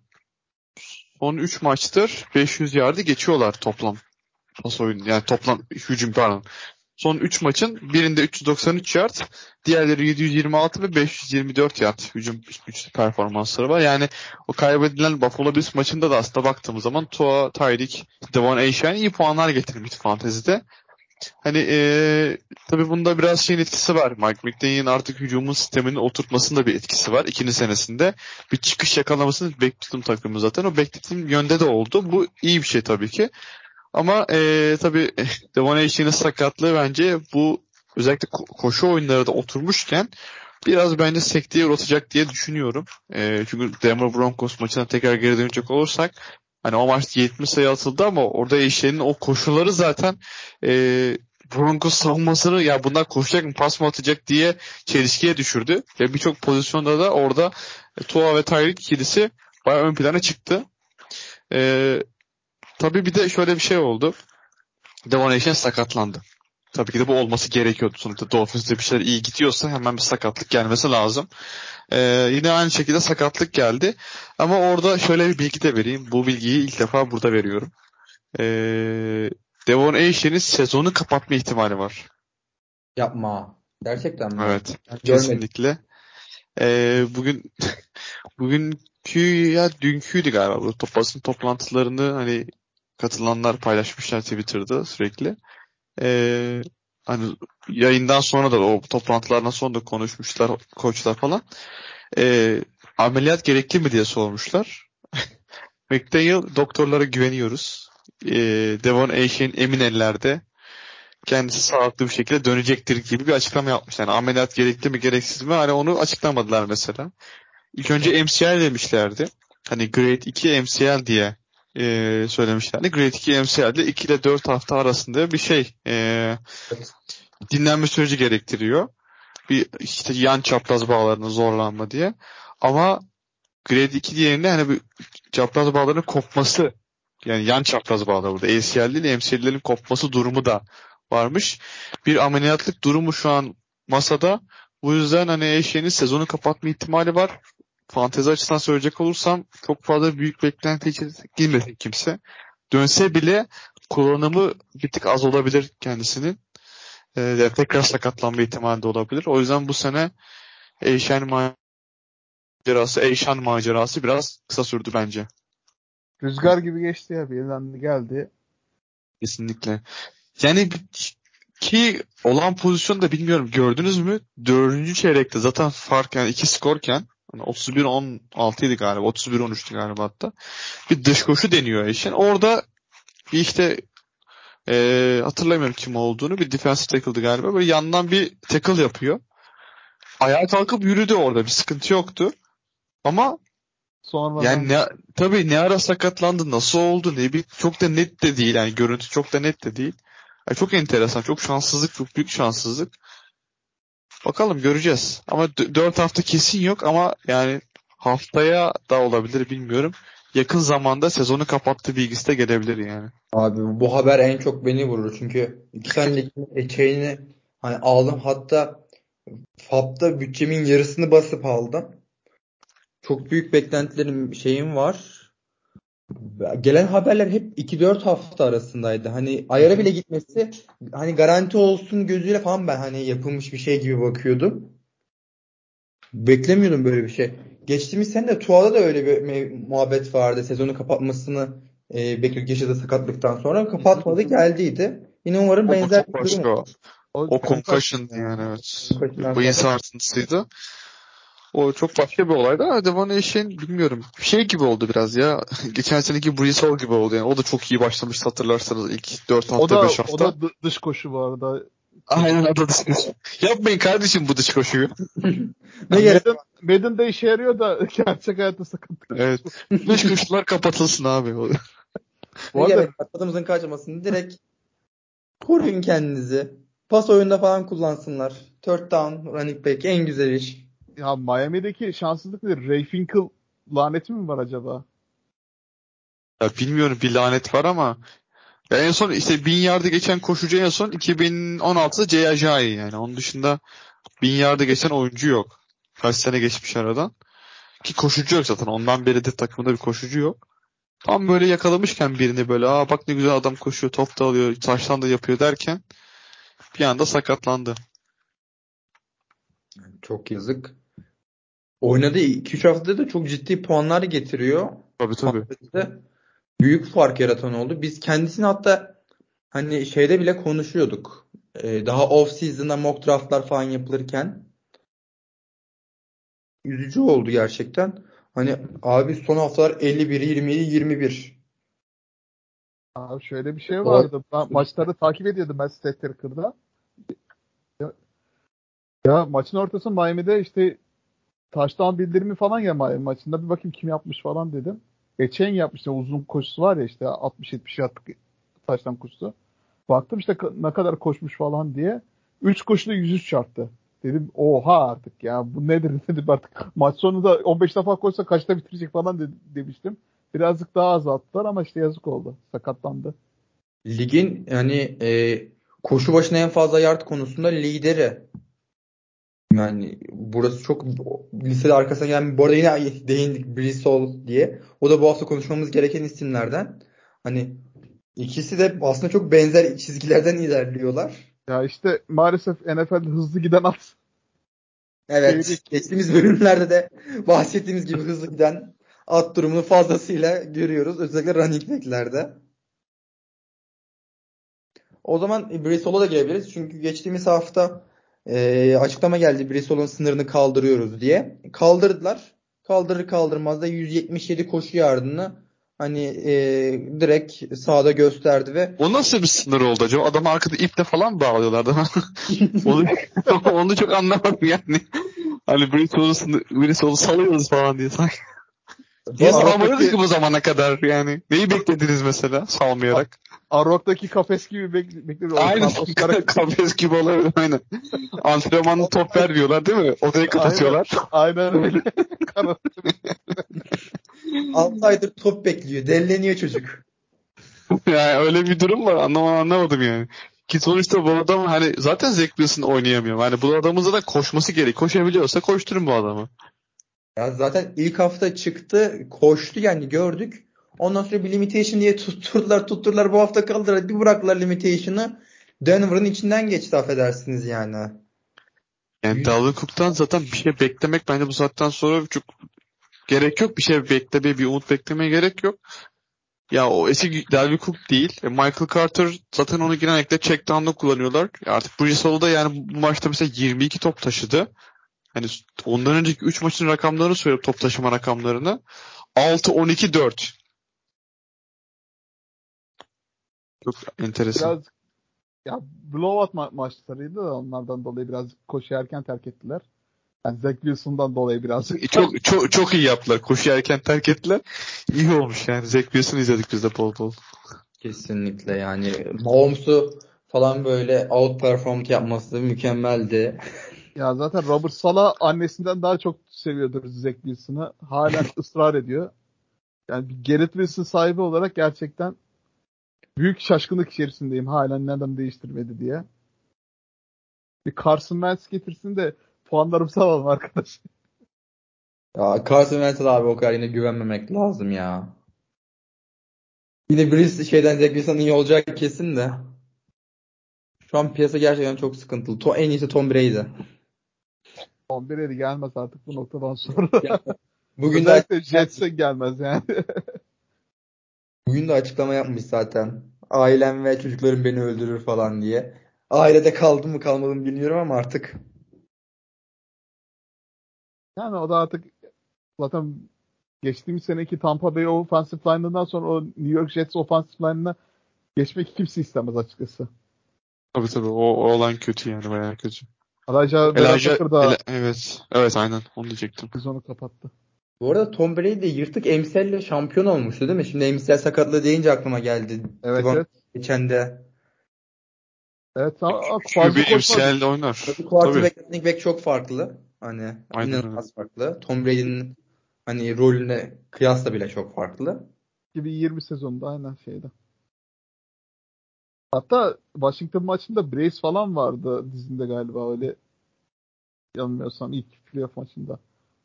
son 3 maçtır 500 yardı geçiyorlar toplam. Pas oyun yani toplam hücum pardon. Son 3 maçın birinde 393 yard, diğerleri 726 ve 524 yard hücum güçlü performansları var. Yani o kaybedilen Buffalo Bills maçında da aslında baktığımız zaman Tua, Tyreek, Devon Aishan iyi puanlar getirmiş fantezide. Hani ee, tabii bunda biraz şeyin etkisi var. Mike McDaniel'in artık hücumun sistemini oturtmasında bir etkisi var. İkinci senesinde bir çıkış yakalamasını bekliyordum takımı zaten. O beklediğim yönde de oldu. Bu iyi bir şey tabii ki. Ama ee, tabii *laughs* Devon Aishan'ın sakatlığı bence bu özellikle ko- koşu oyunları da oturmuşken biraz bence sekteye uğratacak diye düşünüyorum. E, çünkü Denver Broncos maçına tekrar geri dönecek olursak hani o maçta 70 sayı atıldı ama orada Aishan'ın o koşuları zaten e, Broncos savunmasını ya bunlar koşacak mı pas mı atacak diye çelişkiye düşürdü. Ve birçok pozisyonda da orada e, Tua ve Tyreek ikilisi bayağı ön plana çıktı. E, tabii bir de şöyle bir şey oldu. Devon Aishan sakatlandı. Tabii ki de bu olması gerekiyordu. Sonuçta Dolphins'te bir şeyler iyi gidiyorsa hemen bir sakatlık gelmesi lazım. Ee, yine aynı şekilde sakatlık geldi. Ama orada şöyle bir bilgi de vereyim. Bu bilgiyi ilk defa burada veriyorum. Ee, Devon Aishan'in sezonu kapatma ihtimali var. Yapma. Gerçekten mi? Evet. Ben görmedim. Kesinlikle. Ee, bugün *laughs* bugünkü ya dünküydü galiba top, basın toplantılarını hani katılanlar paylaşmışlar Twitter'da sürekli. Ee, hani yayından sonra da o toplantılardan sonra da konuşmuşlar koçlar falan. Ee, ameliyat gerekli mi diye sormuşlar. *laughs* McDaniel doktorlara güveniyoruz. Ee, Devon Aishan emin ellerde kendisi sağlıklı bir şekilde dönecektir gibi bir açıklama yapmış. Yani ameliyat gerekli mi gereksiz mi hani onu açıklamadılar mesela. İlk önce MCL demişlerdi. Hani Grade 2 MCL diye e, söylemişlerdi. Grade 2 MCL'de 2 ile 4 hafta arasında bir şey e, dinlenme süreci gerektiriyor. Bir işte yan çapraz bağlarının zorlanma diye. Ama Grade 2 diğerinde hani bir çapraz bağların kopması yani yan çapraz bağlar burada. ACL değil MCL'lerin kopması durumu da varmış. Bir ameliyatlık durumu şu an masada. Bu yüzden hani Eşeğinin sezonu kapatma ihtimali var. Fantezi açısından söyleyecek olursam çok fazla büyük beklenti içerisine girmesin kimse. Dönse bile kullanımı bir tık az olabilir kendisinin. Ee, tekrar sakatlanma ihtimali de olabilir. O yüzden bu sene Eşen macerası, Eşan macerası biraz kısa sürdü bence. Rüzgar gibi geçti ya. Bir yerden geldi. Kesinlikle. Yani ki olan pozisyon da bilmiyorum gördünüz mü? Dördüncü çeyrekte zaten fark yani iki skorken hani 31-16 idi galiba. 31-13'tü galiba hatta. Bir dış koşu deniyor Eşen. Orada bir işte e, hatırlamıyorum kim olduğunu. Bir defensive tackle'dı galiba. Böyle yandan bir tackle yapıyor. Ayağa kalkıp yürüdü orada. Bir sıkıntı yoktu. Ama Sonra yani ne, tabii ne ara sakatlandı, nasıl oldu, ne bir çok da net de değil. Yani görüntü çok da net de değil. Yani çok enteresan, çok şanssızlık, çok büyük şanssızlık. Bakalım göreceğiz. Ama 4 hafta kesin yok ama yani haftaya da olabilir bilmiyorum. Yakın zamanda sezonu kapattığı bilgisi de gelebilir yani. Abi bu haber en çok beni vurur. Çünkü iki senelik *laughs* eçeğini hani aldım. Hatta FAB'da bütçemin yarısını basıp aldım. Çok büyük beklentilerim şeyim var. Gelen haberler hep 2-4 hafta arasındaydı. Hani ayara bile gitmesi hani garanti olsun gözüyle falan ben hani yapılmış bir şey gibi bakıyordum. Beklemiyordum böyle bir şey. Geçtiğimiz sene de Tua'da da öyle bir muhabbet vardı. Sezonu kapatmasını e, bekliyorduk yaşadığı sakatlıktan sonra. Kapatmadı geldiydi. Yine umarım O benzer bir durum O, o concussion yani evet. Bıyın sonra- sarsıntısıydı. O çok başka bir olaydı ama Devon Eşin bilmiyorum. Şey gibi oldu biraz ya. *laughs* Geçen seneki Brees Hall gibi oldu yani. O da çok iyi başlamıştı hatırlarsanız ilk 4 o hafta da 5 hafta. o da dı- dış koşu bu arada. Aynen o da dış koşu. *laughs* Yapmayın kardeşim bu dış koşuyu. *laughs* Ne gerek Madden, Madden'da işe yarıyor da gerçek hayatta sakatlık. Evet. Dış koşular kapatılsın abi. Bu Ne arada gerek var? Tadımızın kaçmasın. Direkt koruyun kendinizi. Pas oyunda falan kullansınlar. Third down, running back en güzel iş. Ya Miami'deki şanssızlık nedir? Ray Finkel laneti mi var acaba? Ya bilmiyorum bir lanet var ama ya en son işte bin yardı geçen koşucu en son 2016'da Jay Ajayi yani. Onun dışında bin yardı geçen oyuncu yok. Kaç sene geçmiş aradan. Ki koşucu yok zaten. Ondan beri de takımda bir koşucu yok. Tam böyle yakalamışken birini böyle aa bak ne güzel adam koşuyor, top da alıyor, taştan da yapıyor derken bir anda sakatlandı. Çok yazık. Oynadığı 2-3 haftada da çok ciddi puanlar getiriyor. Tabii tabii. Fantasy'de büyük fark yaratan oldu. Biz kendisini hatta hani şeyde bile konuşuyorduk. Ee, daha off season'da mock draftlar falan yapılırken üzücü oldu gerçekten. Hani abi son haftalar 51, 27, 21. Abi şöyle bir şey vardı. Ben maçları takip ediyordum ben Stat Tracker'da. Ya, ya maçın ortasında Miami'de işte taştan bildirimi falan ya maçında bir bakayım kim yapmış falan dedim. Geçen yapmıştı uzun koşusu var ya işte 60-70 yardlık taştan koşusu. Baktım işte ne kadar koşmuş falan diye. 3 koşuda 103 çarptı. Dedim oha artık ya bu nedir *laughs* dedim artık. Maç sonunda 15 defa koşsa kaçta bitirecek falan de, demiştim. Birazcık daha azalttılar ama işte yazık oldu. Sakatlandı. Ligin yani e, koşu başına en fazla yard konusunda lideri. Yani burası çok lisede arkasına gelen bu arada yine değindik Bristol diye. O da bu hafta konuşmamız gereken isimlerden. Hani ikisi de aslında çok benzer çizgilerden ilerliyorlar. Ya işte maalesef NFL'de hızlı giden at. Evet. Şey, geçtiğimiz bölümlerde de bahsettiğimiz gibi hızlı giden at durumunu fazlasıyla görüyoruz. Özellikle running back'lerde. O zaman Bristol'a da gelebiliriz. Çünkü geçtiğimiz hafta e, açıklama geldi Bristol'un sınırını kaldırıyoruz diye. Kaldırdılar. Kaldırır kaldırmaz da 177 koşu yardını hani e, direkt sahada gösterdi ve o nasıl bir sınır oldu acaba? Adam arkada iple falan bağlıyorlar değil *laughs* mi? onu, *laughs* onu çok anlamadım yani. Hani Bristol'u salıyoruz falan diye sanki. Niye salmıyoruz ki bu zamana kadar yani? Neyi beklediniz mesela salmayarak? Arok'taki kafes gibi bek bekliyoruz. Aynen. *laughs* kafes gibi olabilir aynen. Antrenmanlı top ver diyorlar değil mi? Odayı kapatıyorlar. Aynen, aynen öyle. *laughs* 6 aydır top bekliyor. Delleniyor çocuk. yani öyle bir durum var. Anlamadım, anlamadım yani. Ki sonuçta bu adam hani zaten Zach Wilson oynayamıyor. Yani bu adamın da koşması gerek. Koşabiliyorsa koşturun bu adamı. Ya zaten ilk hafta çıktı, koştu yani gördük. Ondan sonra bir limitation diye tutturdular, tutturdular. Bu hafta kaldılar. Bir bıraktılar limitation'ı. Denver'ın içinden geçti affedersiniz yani. Yani Dalvin Cook'tan zaten bir şey beklemek bence bu saatten sonra çok gerek yok. Bir şey beklemeye, bir umut beklemeye gerek yok. Ya o eski Dalvin Cook değil. E, Michael Carter zaten onu genellikle check down'da kullanıyorlar. Artık Brees da yani bu maçta mesela 22 top taşıdı. Hani ondan önceki 3 maçın rakamlarını söylüyorum top taşıma rakamlarını. 6 12 4. Çok enteresan. Biraz ya blowout ma- maçlarıydı da onlardan dolayı biraz koşu erken terk ettiler. Yani Zach Wilson'dan dolayı biraz. çok, çok, çok iyi yaptılar. Koşu erken terk ettiler. İyi olmuş yani. Zach Wilson izledik biz de bol bol. Kesinlikle yani. Mahomes'u falan böyle outperformed yapması mükemmeldi. Ya zaten Robert Sala annesinden daha çok seviyordur Zach Wilson'ı. Halen *laughs* ısrar ediyor. Yani bir Garrett Wilson sahibi olarak gerçekten büyük şaşkınlık içerisindeyim. Halen neden değiştirmedi diye. Bir Carson Wentz getirsin de puanlarımı alalım arkadaş. Ya Carson Wentz'e abi o kadar yine güvenmemek lazım ya. Yine birisi şeyden Zach Wilson iyi olacak kesin de. Şu an piyasa gerçekten çok sıkıntılı. To en iyisi Tom Brady. Tom Brady gelmez artık bu noktadan sonra. Bugün de Jets'e gelmez yani. Bugün de açıklama yapmış zaten. Ailem ve çocuklarım beni öldürür falan diye. Ailede kaldım mı kalmadım bilmiyorum ama artık. Yani o da artık zaten geçtiğimiz seneki Tampa Bay offensive line'ından sonra o New York Jets offensive line'ına geçmek kimse istemez açıkçası. Tabii tabii o, o olan kötü yani bayağı kötü. Elijah Elijah, da Ele, evet. Evet aynen onu diyecektim. Biz onu kapattı. Bu arada Tom Brady de yırtık ile şampiyon olmuştu değil mi? Şimdi MCL sakatlığı deyince aklıma geldi. Evet, evet. Geçen de. Evet fazla MCL oynar. Quarterback, running back çok farklı. Hani Aynen inanılmaz farklı. Tom Brady'nin hani rolüne kıyasla bile çok farklı. 2020 sezonunda aynen şeyde. Hatta Washington maçında brace falan vardı dizinde galiba öyle yanılmıyorsam ilk playoff maçında.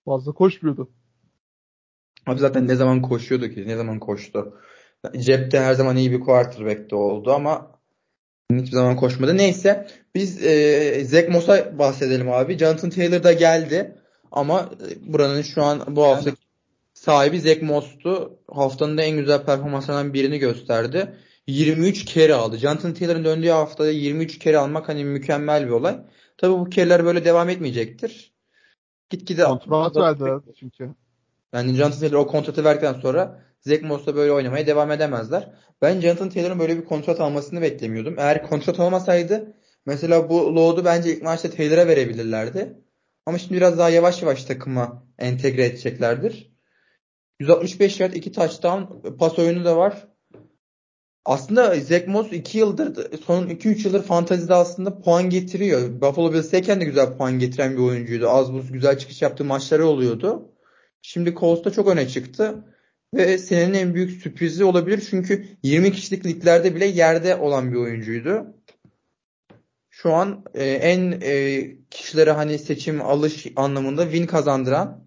Fazla koşmuyordu. Abi zaten ne zaman koşuyordu ki? Ne zaman koştu? Cepte her zaman iyi bir quarterback'te oldu ama hiçbir zaman koşmadı. Neyse biz e, Zach Moss'a bahsedelim abi. Jonathan Taylor da geldi ama e, buranın şu an bu hafta yani. sahibi Zach Moss'tu. Haftanın da en güzel performanslarından birini gösterdi. 23 kere aldı. Jonathan Taylor'ın döndüğü haftada 23 kere almak hani mükemmel bir olay. Tabii bu kereler böyle devam etmeyecektir. Gitgide kontrat verdi çünkü. Yani Jonathan Taylor o kontratı verdikten sonra Zach Moss'la böyle oynamaya devam edemezler. Ben Jonathan Taylor'ın böyle bir kontrat almasını beklemiyordum. Eğer kontrat olmasaydı mesela bu load'u bence ilk maçta Taylor'a verebilirlerdi. Ama şimdi biraz daha yavaş yavaş takıma entegre edeceklerdir. 165 yard 2 touchdown pas oyunu da var. Aslında Zach Moss 2 yıldır son 2-3 yıldır fantazide aslında puan getiriyor. Buffalo Bills'teyken de güzel puan getiren bir oyuncuydu. Az buz güzel çıkış yaptığı maçları oluyordu. Şimdi Colts'ta çok öne çıktı. Ve senenin en büyük sürprizi olabilir. Çünkü 20 kişilik liglerde bile yerde olan bir oyuncuydu. Şu an e, en e, kişilere hani seçim alış anlamında win kazandıran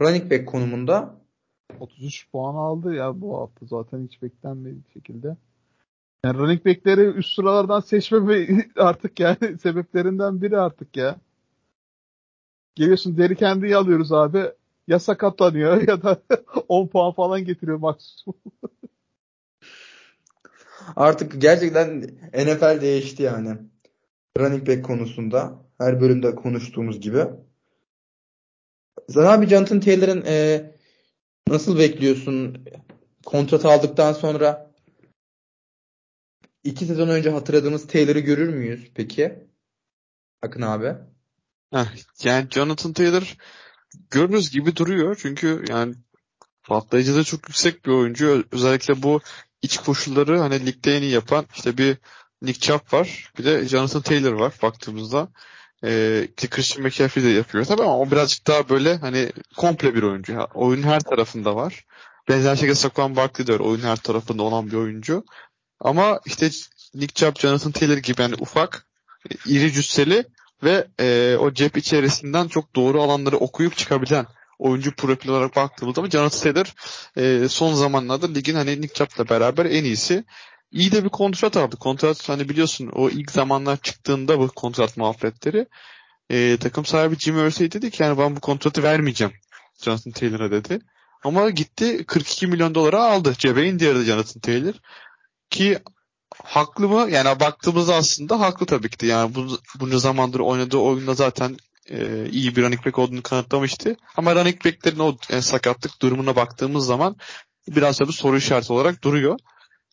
running back konumunda. 33 puan aldı ya bu hafta zaten hiç beklenmediği şekilde. Yani running back'leri üst sıralardan seçmeme *laughs* artık yani sebeplerinden biri artık ya. Geliyorsun deri kendi alıyoruz abi ya sakatlanıyor *laughs* ya da *laughs* 10 puan falan getiriyor maksimum. Artık gerçekten NFL değişti yani. Running back konusunda. Her bölümde konuştuğumuz gibi. Sen abi Jonathan Taylor'ın e, nasıl bekliyorsun? Kontrat aldıktan sonra iki sezon önce hatırladığımız Taylor'ı görür müyüz peki? Akın abi. Heh, yani Jonathan Taylor görürüz gibi duruyor. Çünkü yani patlayıcı da çok yüksek bir oyuncu. Özellikle bu iç koşulları hani ligde en iyi yapan işte bir Nick Chubb var. Bir de Jonathan Taylor var baktığımızda. Ee, Christian McCaffrey de yapıyor tabii ama o birazcık daha böyle hani komple bir oyuncu. Oyunun her tarafında var. Benzer şekilde Saquon Barkley de öyle. Oyunun her tarafında olan bir oyuncu. Ama işte Nick Chubb, Jonathan Taylor gibi yani ufak, iri cüsseli ve e, o cep içerisinden çok doğru alanları okuyup çıkabilen oyuncu profil olarak baktığımızda ama Jonathan Taylor e, son zamanlarda ligin hani Nick Chubb'la beraber en iyisi. İyi de bir kontrat aldı. Kontrat hani biliyorsun o ilk zamanlar çıktığında bu kontrat muhabbetleri e, takım sahibi Jim Irsay dedi ki yani ben bu kontratı vermeyeceğim Jonathan Taylor'a dedi. Ama gitti 42 milyon dolara aldı. Cebe indirdi Jonathan Taylor. Ki haklı mı? Yani baktığımızda aslında haklı tabii ki de. Yani bu, bunca zamandır oynadığı oyunda zaten e, iyi bir running back olduğunu kanıtlamıştı. Ama running backlerin o e, sakatlık durumuna baktığımız zaman biraz da bir soru işareti olarak duruyor.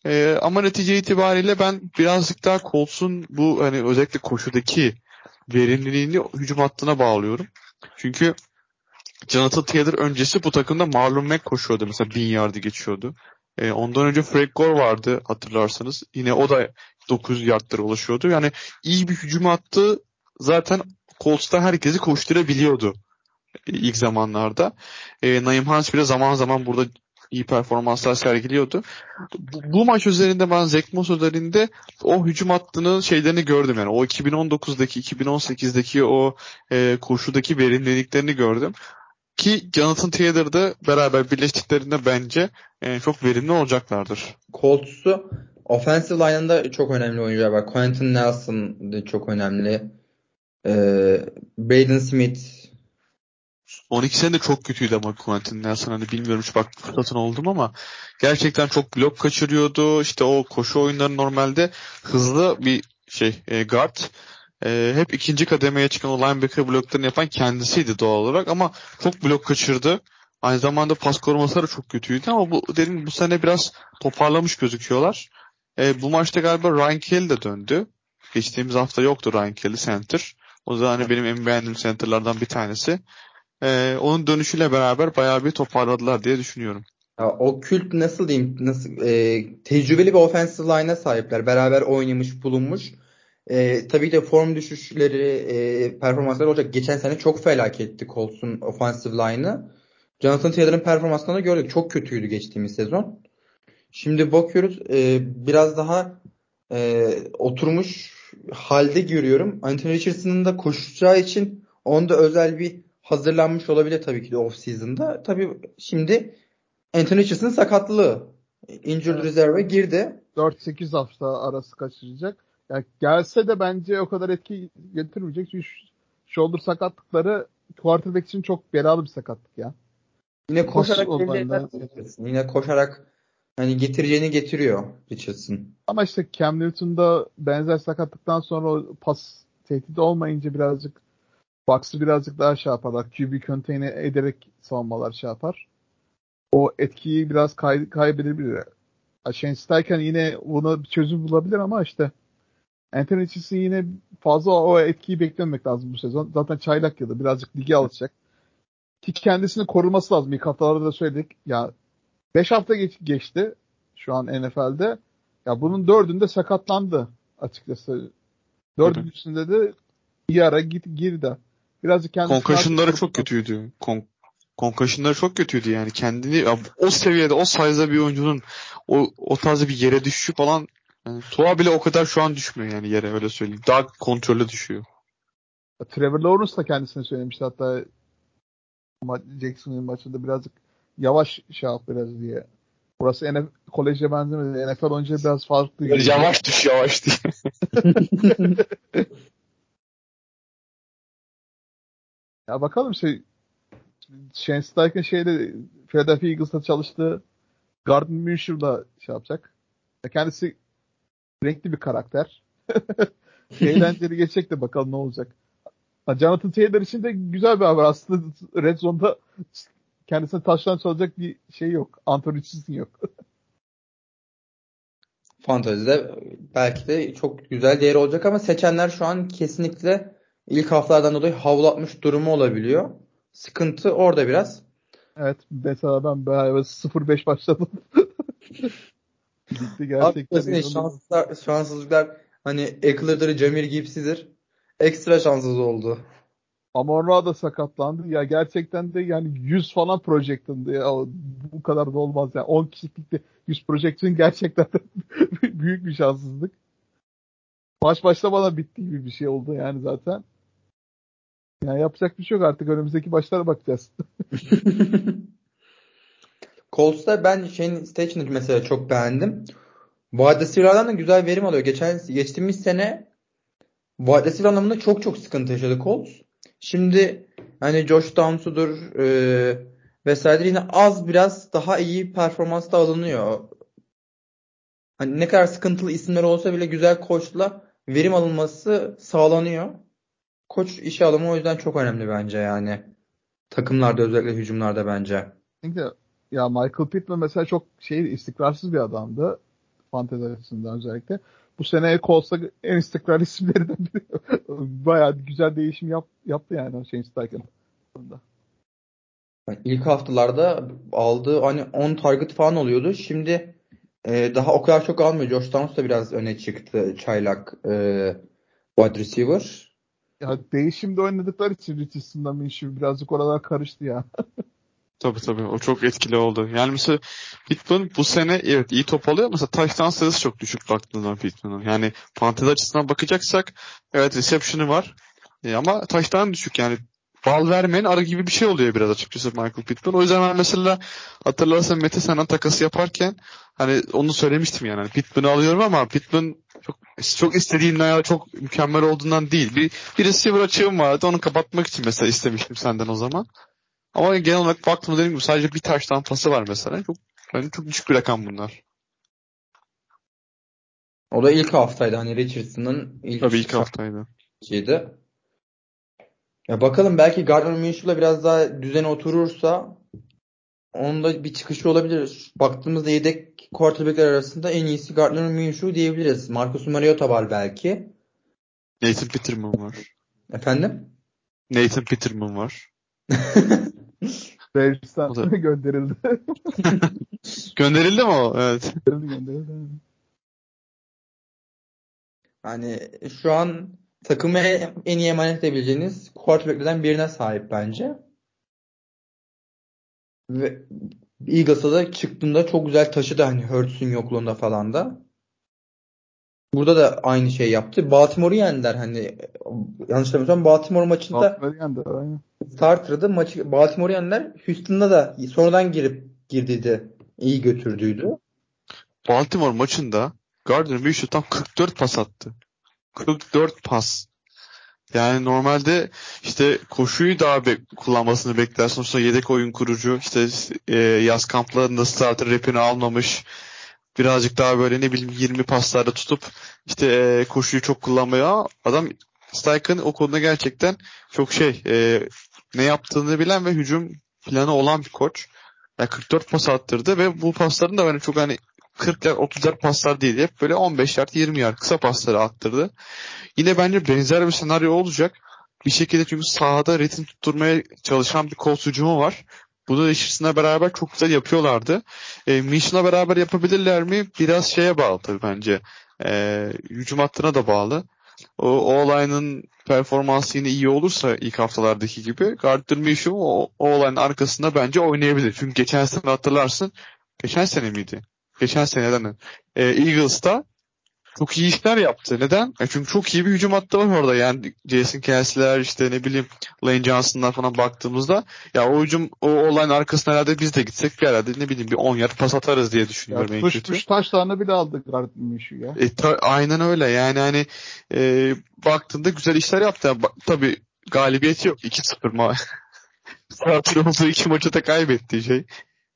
E, ama netice itibariyle ben birazcık daha Colts'un bu hani özellikle koşudaki verimliliğini hücum hattına bağlıyorum. Çünkü Jonathan Taylor öncesi bu takımda Marlon Mack koşuyordu. Mesela bin yardı geçiyordu. E, ondan önce Frank Gore vardı hatırlarsanız. Yine o da 900 yardlara ulaşıyordu. Yani iyi bir hücum attı. Zaten Colts'ta herkesi koşturabiliyordu ilk zamanlarda. E, Naim Hans bile zaman zaman burada iyi performanslar sergiliyordu. Bu, bu maç üzerinde ben Zach Moss üzerinde o hücum hattının şeylerini gördüm yani. O 2019'daki 2018'deki o e, koşudaki verimliliklerini gördüm. Ki Jonathan Taylor'da beraber birleştiklerinde bence e, çok verimli olacaklardır. Colts'u offensive line'ında çok önemli oyuncular var. Quentin Nelson de çok önemli. Ee, Braden Smith 12 sene de çok kötüydü ama Quentin Nelson hani bilmiyorum hiç bak fırsatın oldum ama gerçekten çok blok kaçırıyordu. İşte o koşu oyunları normalde hızlı bir şey e, guard e, hep ikinci kademeye çıkan o linebacker bloklarını yapan kendisiydi doğal olarak ama çok blok kaçırdı. Aynı zamanda pas koruması da çok kötüydü ama bu dedim bu sene biraz toparlamış gözüküyorlar. E, bu maçta galiba Ryan Kelly de döndü. Geçtiğimiz hafta yoktu Ryan Kelly center. O da hani benim en beğendiğim centerlardan bir tanesi. E, onun dönüşüyle beraber bayağı bir toparladılar diye düşünüyorum. Ya, o kült nasıl diyeyim nasıl e, tecrübeli bir offensive line'a sahipler. Beraber oynamış bulunmuş. E, tabii de form düşüşleri, e, performansları olacak. Geçen sene çok felaketti Colts'un offensive line'ı. Jonathan Taylor'ın performansını da gördük. Çok kötüydü geçtiğimiz sezon. Şimdi bakıyoruz e, biraz daha e, oturmuş halde görüyorum. Anthony Richardson'ın da koşacağı için onda özel bir hazırlanmış olabilir tabii ki de off season'da. Tabii şimdi Anthony Richardson'ın sakatlığı injured Evet. reserve'e girdi. 4-8 hafta arası kaçıracak. Yani gelse de bence o kadar etki getirmeyecek. Çünkü sh- shoulder sakatlıkları quarterback için çok belalı bir sakatlık ya. Yine koşarak Richardson. Yine koşarak hani getireceğini getiriyor Richardson. Ama işte Cam Newton'da benzer sakatlıktan sonra o pas tehdidi olmayınca birazcık Bucks'ı birazcık daha şey yaparlar. QB contain ederek savunmalar şey yapar. O etkiyi biraz kay kaybedebilir. Shane Steichen yine buna bir çözüm bulabilir ama işte Anthony Richardson yine fazla o etkiyi beklememek lazım bu sezon. Zaten çaylak yılı birazcık ligi alacak. Ki kendisini koruması lazım. İlk haftalarda da söyledik. Ya 5 hafta geç, geçti şu an NFL'de. Ya bunun dördünde sakatlandı açıkçası. Dördüncüsünde de bir ara git girdi. Birazcık kendisini Concussion'ları artık çok kötüydü. Con Concussion'ları çok kötüydü yani. Kendini ya o seviyede, o size'da bir oyuncunun o, o tarzda bir yere düşüşü falan yani Tua bile o kadar şu an düşmüyor yani yere öyle söyleyeyim. Daha kontrollü düşüyor. Trevor Lawrence da kendisine söylemişti hatta Jacksonville maçında birazcık yavaş şey yap biraz diye. Burası NFL, koleje benzemedi. NFL önce biraz farklı. Yavaş düş yavaş diye. *laughs* Ya bakalım şey Shane Steichen şeyde Philadelphia Eagles'ta çalıştığı Gardner Minshew'la şey yapacak. Ya kendisi renkli bir karakter. *laughs* Eğlenceli geçecek de bakalım ne olacak. Ha, Jonathan Taylor için de güzel bir haber aslında. Red Zone'da kendisine taştan çalacak bir şey yok. Anthony Richardson yok. *laughs* Fantezide belki de çok güzel değeri olacak ama seçenler şu an kesinlikle ilk haftalardan dolayı havlatmış durumu olabiliyor. Sıkıntı orada biraz. evet mesela ben bayağı 0-5 başladım. *laughs* Ligde Abi gerçekten ya, inanılmaz. şanslar, şanssızlıklar hani Eckler'dır, Jamir Gibs'idir. Ekstra şanssız oldu. Amon da sakatlandı. Ya gerçekten de yani 100 falan projection'dı ya. Bu kadar da olmaz ya. 10 kişilikte 100 projection gerçekten *laughs* büyük bir şanssızlık. Maç başlamadan bitti gibi bir şey oldu yani zaten. Yani yapacak bir şey yok artık. Önümüzdeki maçlara bakacağız. *laughs* *laughs* Colts'ta ben Shane Steichen'ı mesela çok beğendim. Wide receiver'lardan da güzel verim alıyor. Geçen geçtiğimiz sene wide receiver anlamında çok çok sıkıntı yaşadı Colts. Şimdi hani Josh Downs'udur e, vesaire yine az biraz daha iyi performansla alınıyor. Hani ne kadar sıkıntılı isimler olsa bile güzel koçla verim alınması sağlanıyor. Koç işe alımı o yüzden çok önemli bence yani. Takımlarda özellikle hücumlarda bence. Çünkü ya Michael Pittman mesela çok şey istikrarsız bir adamdı. Fantezi açısından özellikle. Bu sene Colts'ta en istikrar isimlerinden biri. *laughs* Bayağı güzel değişim yap, yaptı yani o Shane Steichen. İlk haftalarda aldığı hani 10 target falan oluyordu. Şimdi e, daha o kadar çok almıyor. Josh Downs da biraz öne çıktı. Çaylak e, wide receiver. Ya değişimde oynadıkları için Richardson'la Minshew birazcık oralar karıştı ya. *laughs* Tabii tabii o çok etkili oldu. Yani mesela Pittman bu sene evet iyi top alıyor. Mesela touchdown sayısı çok düşük baktığında Pittman'ın. Yani fantezi açısından bakacaksak evet reception'ı var. E, ama touchdown düşük yani. Bal vermeyen arı gibi bir şey oluyor biraz açıkçası Michael Pittman. O yüzden ben mesela hatırlarsan Mete senden takası yaparken hani onu söylemiştim yani. Hani Pittman'ı alıyorum ama Pittman çok çok istediğimden ya çok mükemmel olduğundan değil. Bir, bir receiver açığım vardı. Onu kapatmak için mesela istemiştim senden o zaman. Ama genel olarak baktığımda dediğim gibi sadece bir taştan pası var mesela. Çok bence çok düşük bir rakam bunlar. O da ilk haftaydı. Hani Richardson'ın ilk Tabii ilk haftaydı. haftaydı. Ya bakalım belki Gardner Minshew'la biraz daha düzene oturursa onun da bir çıkışı olabilir. Baktığımızda yedek quarterbackler arasında en iyisi Gardner Minshew diyebiliriz. Marcus Mariota var belki. Nathan Peterman var. Efendim? Nathan Peterman var. *laughs* *laughs* Bears'tan O da- gönderildi. *laughs* Gönderildi mi o? Evet. gönderildi gönderildi. Yani şu an takımı en en iyi emanet edebileceğiniz quarterback'lerden birine sahip bence. Ve Eagles'a da çıktığında çok güzel taşıdı hani Hurts'un yokluğunda falan da. Burada da aynı şey yaptı. Baltimore'u yendiler hani yanlış hatırlamıyorsam Baltimore maçında Baltimore yendi, aynen. starter'dı. Maçı Baltimore'u yendiler. Houston'da da sonradan girip girdiydi. iyi götürdüydü. Baltimore maçında Gardner Minshew tam 44 pas attı. 44 pas. Yani normalde işte koşuyu daha be- kullanmasını beklersin. Sonra yedek oyun kurucu işte e, yaz kamplarında starter rapini almamış. Birazcık daha böyle ne bileyim 20 paslarda tutup işte e, koşuyu çok kullanmaya adam Steichen o konuda gerçekten çok şey e, ne yaptığını bilen ve hücum planı olan bir koç. Yani 44 pas attırdı ve bu pasların da böyle çok hani 40 yard 30 yard paslar değil. Hep böyle 15 yard 20 yard kısa pasları attırdı. Yine bence benzer bir senaryo olacak. Bir şekilde çünkü sahada ritim tutturmaya çalışan bir kol hücumu var. Bunu ikisine beraber çok güzel yapıyorlardı. E, Mission'la beraber yapabilirler mi? Biraz şeye bağlı tabii bence. E, hücum hattına da bağlı. O, o olayın performansı yine iyi olursa ilk haftalardaki gibi Gardner Minshew o, o olayın arkasında bence oynayabilir. Çünkü geçen sene hatırlarsın. Geçen sene miydi? Geçen seneden. E, Eagles'ta çok iyi işler yaptı. Neden? E çünkü çok iyi bir hücum hattı var orada. Yani Jason Kelsey'ler işte ne bileyim Lane Johnson'lar falan baktığımızda ya o hücum o olayın arkasına herhalde biz de gitsek bir herhalde ne bileyim bir 10 yard pas atarız diye Ya düşünüyorum push kötü. push taşlarını bile aldı Gardner Minshew ya. E, ta- aynen öyle yani hani e, baktığında güzel işler yaptı. Yani, ba- tabii galibiyeti yok 2-0 ma *laughs* Starter olduğu iki maçı da kaybettiği şey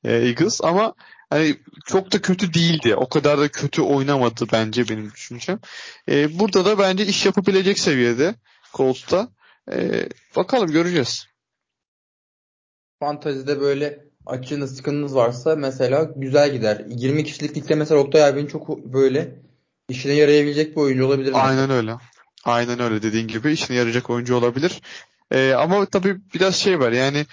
e, Eagles ama hani çok da kötü değildi. O kadar da kötü oynamadı bence benim düşüncem. E, burada da bence iş yapabilecek seviyede Colts'ta. E, bakalım göreceğiz. Fantazide böyle açığınız sıkıntınız varsa mesela güzel gider. 20 kişilik ligde mesela Oktay abinin çok böyle işine yarayabilecek bir oyuncu olabilir. mesela. Aynen öyle. Aynen öyle dediğin gibi işine yarayacak oyuncu olabilir. Ee, ama tabii biraz şey var yani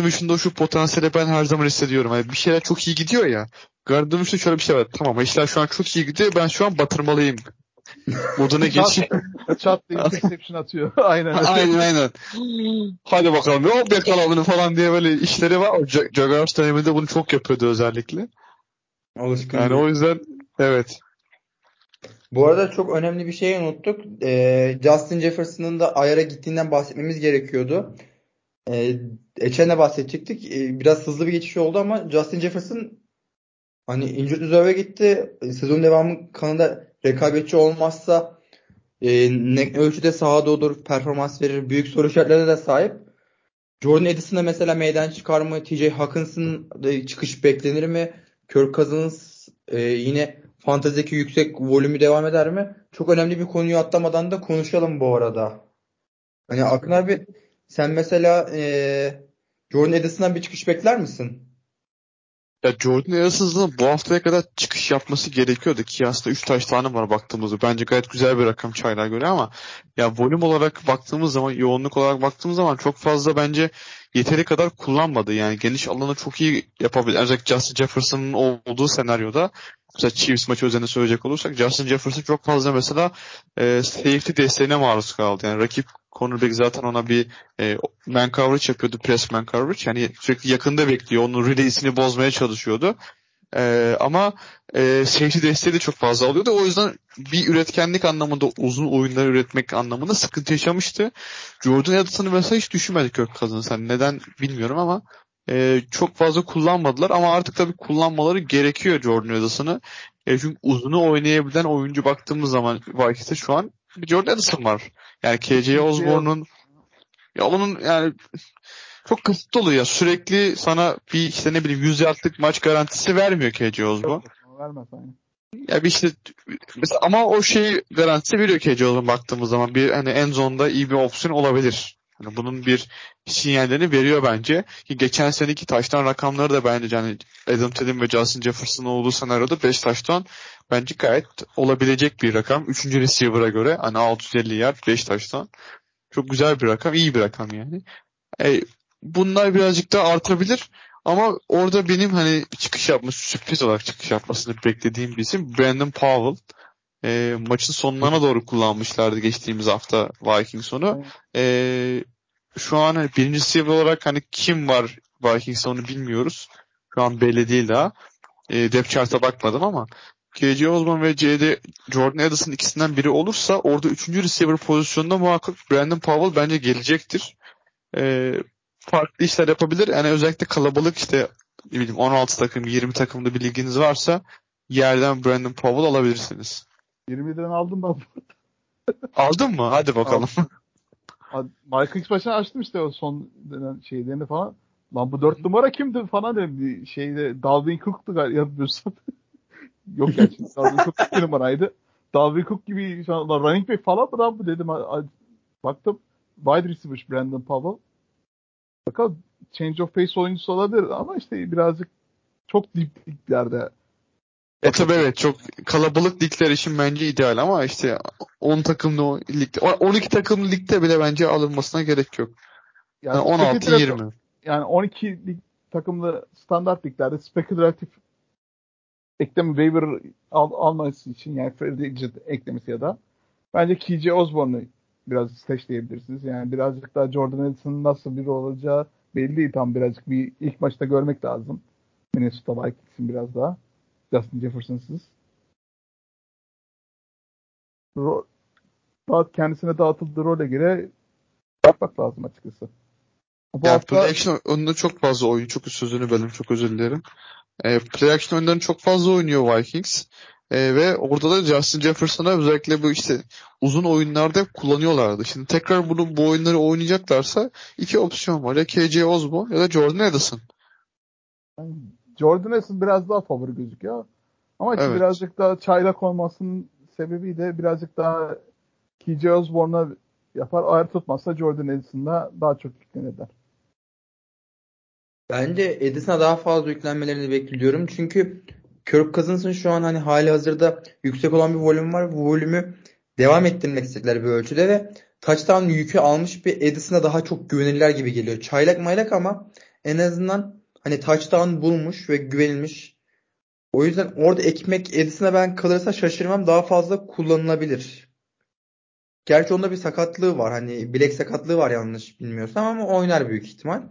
Minshew'da şu potansiyeli ben her zaman hissediyorum. Yani bir şeyler çok iyi gidiyor ya. Minshew'da şöyle bir şey var. Tamam işler şu an çok iyi gidiyor. Ben şu an batırmalıyım. Moduna geçiyor. Çat diye *laughs* interception atıyor. *laughs* aynen. aynen aynen. Hadi bakalım hop yakala falan diye böyle işleri var. Jaguars döneminde bunu çok yapıyordu özellikle. Alışkın. Yani o yüzden evet. Bu arada çok önemli bir şey unuttuk. Ee, Justin Jefferson'ın da ayara gittiğinden bahsetmemiz gerekiyordu. Ee, Etienne'e bahsedecektik. Ee, biraz hızlı bir geçiş oldu ama Justin Jefferson hani injured reserve'e gitti. Sezon devamı kanında rekabetçi olmazsa e, ne ölçüde sahada olur, performans verir. Büyük soru işaretlerine de sahip. Jordan Edison'a mesela meydan çıkar mı? TJ Hawkins'ın çıkış beklenir mi? Kirk Cousins e, yine fantezideki yüksek volümü devam eder mi? Çok önemli bir konuyu atlamadan da konuşalım bu arada. Hani Akın abi sen mesela e, Jordan Edison'dan bir çıkış bekler misin? Ya Jordan Edison'ın bu haftaya kadar çıkış yapması gerekiyordu ki aslında 3 taş tane var baktığımızda. Bence gayet güzel bir rakam çaylar göre ama ya volüm olarak baktığımız zaman, yoğunluk olarak baktığımız zaman çok fazla bence yeteri kadar kullanmadı. Yani geniş alanı çok iyi yapabilir. Özellikle Justin Jefferson'ın olduğu senaryoda mesela Chiefs maçı üzerine söyleyecek olursak Justin Jefferson çok fazla mesela e, safety desteğine maruz kaldı. Yani rakip cornerback zaten ona bir e, man coverage yapıyordu. Press man coverage. Yani sürekli yakında bekliyor. Onun release'ini bozmaya çalışıyordu. E, ama e, safety desteği de çok fazla alıyordu. O yüzden bir üretkenlik anlamında uzun oyunlar üretmek anlamında sıkıntı yaşamıştı. Jordan Edison'ı mesela hiç düşünmedik Kirk Cousins. Hani neden bilmiyorum ama e, çok fazla kullanmadılar ama artık tabii kullanmaları gerekiyor Jordan Edison'ı. E, çünkü uzunu oynayabilen oyuncu baktığımız zaman Vikings'te şu an bir Jordan Edison var. Yani KJ Osborne'un ya onun yani çok kısıtlı oluyor. Sürekli sana bir işte ne bileyim 100 yardlık maç garantisi vermiyor KJ Osborne. Vermez aynen. Ya bir işte mesela ama o şey garantisi veriyor KJ Osborne baktığımız zaman bir hani en zonda iyi bir opsiyon olabilir. Hani bunun bir sinyallerini veriyor bence. Ki geçen seneki taştan rakamları da bence yani Adam Thielen ve Justin Jefferson olduğu senaryoda 5 taştan bence gayet olabilecek bir rakam. Üçüncü receiver'a göre hani 650 yard 5 taştan. Çok güzel bir rakam, iyi bir rakam yani. E, bunlar birazcık daha artabilir. Ama orada benim hani çıkış yapması, sürpriz olarak çıkış yapmasını beklediğim bir isim Brandon Powell. E, maçın sonlarına doğru kullanmışlardı geçtiğimiz hafta Vikings sonu. E, şu an hani birinci seviye olarak hani kim var Vikings'te onu bilmiyoruz. Şu an belli değil daha. E, depth chart'a bakmadım ama KJ Osman ve CD Jordan Addison ikisinden biri olursa orada üçüncü receiver pozisyonunda muhakkak Brandon Powell bence gelecektir. E, farklı işler yapabilir. Yani özellikle kalabalık işte ne bileyim 16 takım 20 takımda bir liginiz varsa yerden Brandon Powell alabilirsiniz. 20'den aldım ben. Aldın mı? Hadi bakalım. Michael X başına açtım işte o son dönem şeylerini falan. Lan bu dört numara kimdi falan dedim. Bir şeyde Dalvin Cook'tu galiba yapıyorsun. *laughs* Yok gerçi Dalvin Cook bir numaraydı. Dalvin Cook gibi şu an running back falan mı lan bu dedim. Baktım wide receiver Brandon Powell. Bakalım change of pace oyuncusu olabilir ama işte birazcık çok dip liglerde e tabi evet çok kalabalık ligler için bence ideal ama işte 10 takımlı ligde 12 takımlı ligde bile bence alınmasına gerek yok. Yani, yani 16 20. Yani 12 lig takımlı standart liglerde spekülatif ekleme waiver al, alması için yani Freddie eklemesi ya da bence KJ Osborne'u biraz seçleyebilirsiniz. Yani birazcık daha Jordan Edison'ın nasıl biri olacağı belli değil. Tam birazcık bir ilk maçta görmek lazım. Minnesota Vikings'in biraz daha. Justin Jefferson'sız. Ro dağıt, kendisine dağıtıldığı role göre bakmak lazım açıkçası. Bu ya hafta... play action oyununda çok fazla oyun. Çok sözünü bölüm. Çok özür dilerim. E, play action oyunlarını çok fazla oynuyor Vikings. E, ve orada da Justin Jefferson'a özellikle bu işte uzun oyunlarda kullanıyorlardı. Şimdi tekrar bunu bu oyunları oynayacaklarsa iki opsiyon var. Ya KJ Osborne ya da Jordan Addison. Jordan Addison biraz daha favori gözüküyor. Ama evet. birazcık daha çaylak olmasının sebebi de birazcık daha KJ Osborne'a yapar. Ayar tutmazsa Jordan Addison'da daha çok yüklenirler. Bence Edison'a daha fazla yüklenmelerini bekliyorum. Çünkü Kirk Cousins'ın şu an hani hali hazırda yüksek olan bir volüm var. Bu volümü devam ettirmek istedikleri bir ölçüde ve touchdown yükü almış bir Edison'a daha çok güvenirler gibi geliyor. Çaylak maylak ama en azından hani touchdown bulmuş ve güvenilmiş. O yüzden orada ekmek Edison'a ben kalırsa şaşırmam daha fazla kullanılabilir. Gerçi onda bir sakatlığı var. Hani bilek sakatlığı var yanlış bilmiyorsam ama oynar büyük ihtimal.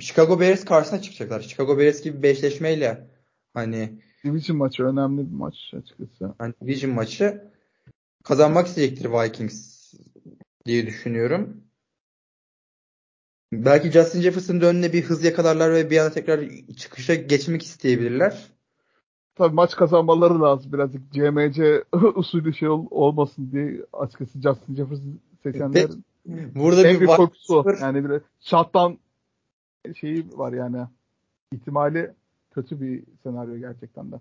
Chicago Bears karşısına çıkacaklar. Chicago Bears gibi bir eşleşmeyle hani Division maçı önemli bir maç açıkçası. Hani Division maçı kazanmak isteyecektir Vikings diye düşünüyorum. Belki Justin Jefferson'ın önüne bir hız yakalarlar ve bir anda tekrar çıkışa geçmek isteyebilirler. Tabii maç kazanmaları lazım birazcık CMC *laughs* usulü şey ol, olmasın diye açıkçası Justin Jefferson seçenler Burada en bir korkusu yani bir shutdown şeyi var yani ihtimali kötü bir senaryo gerçekten de.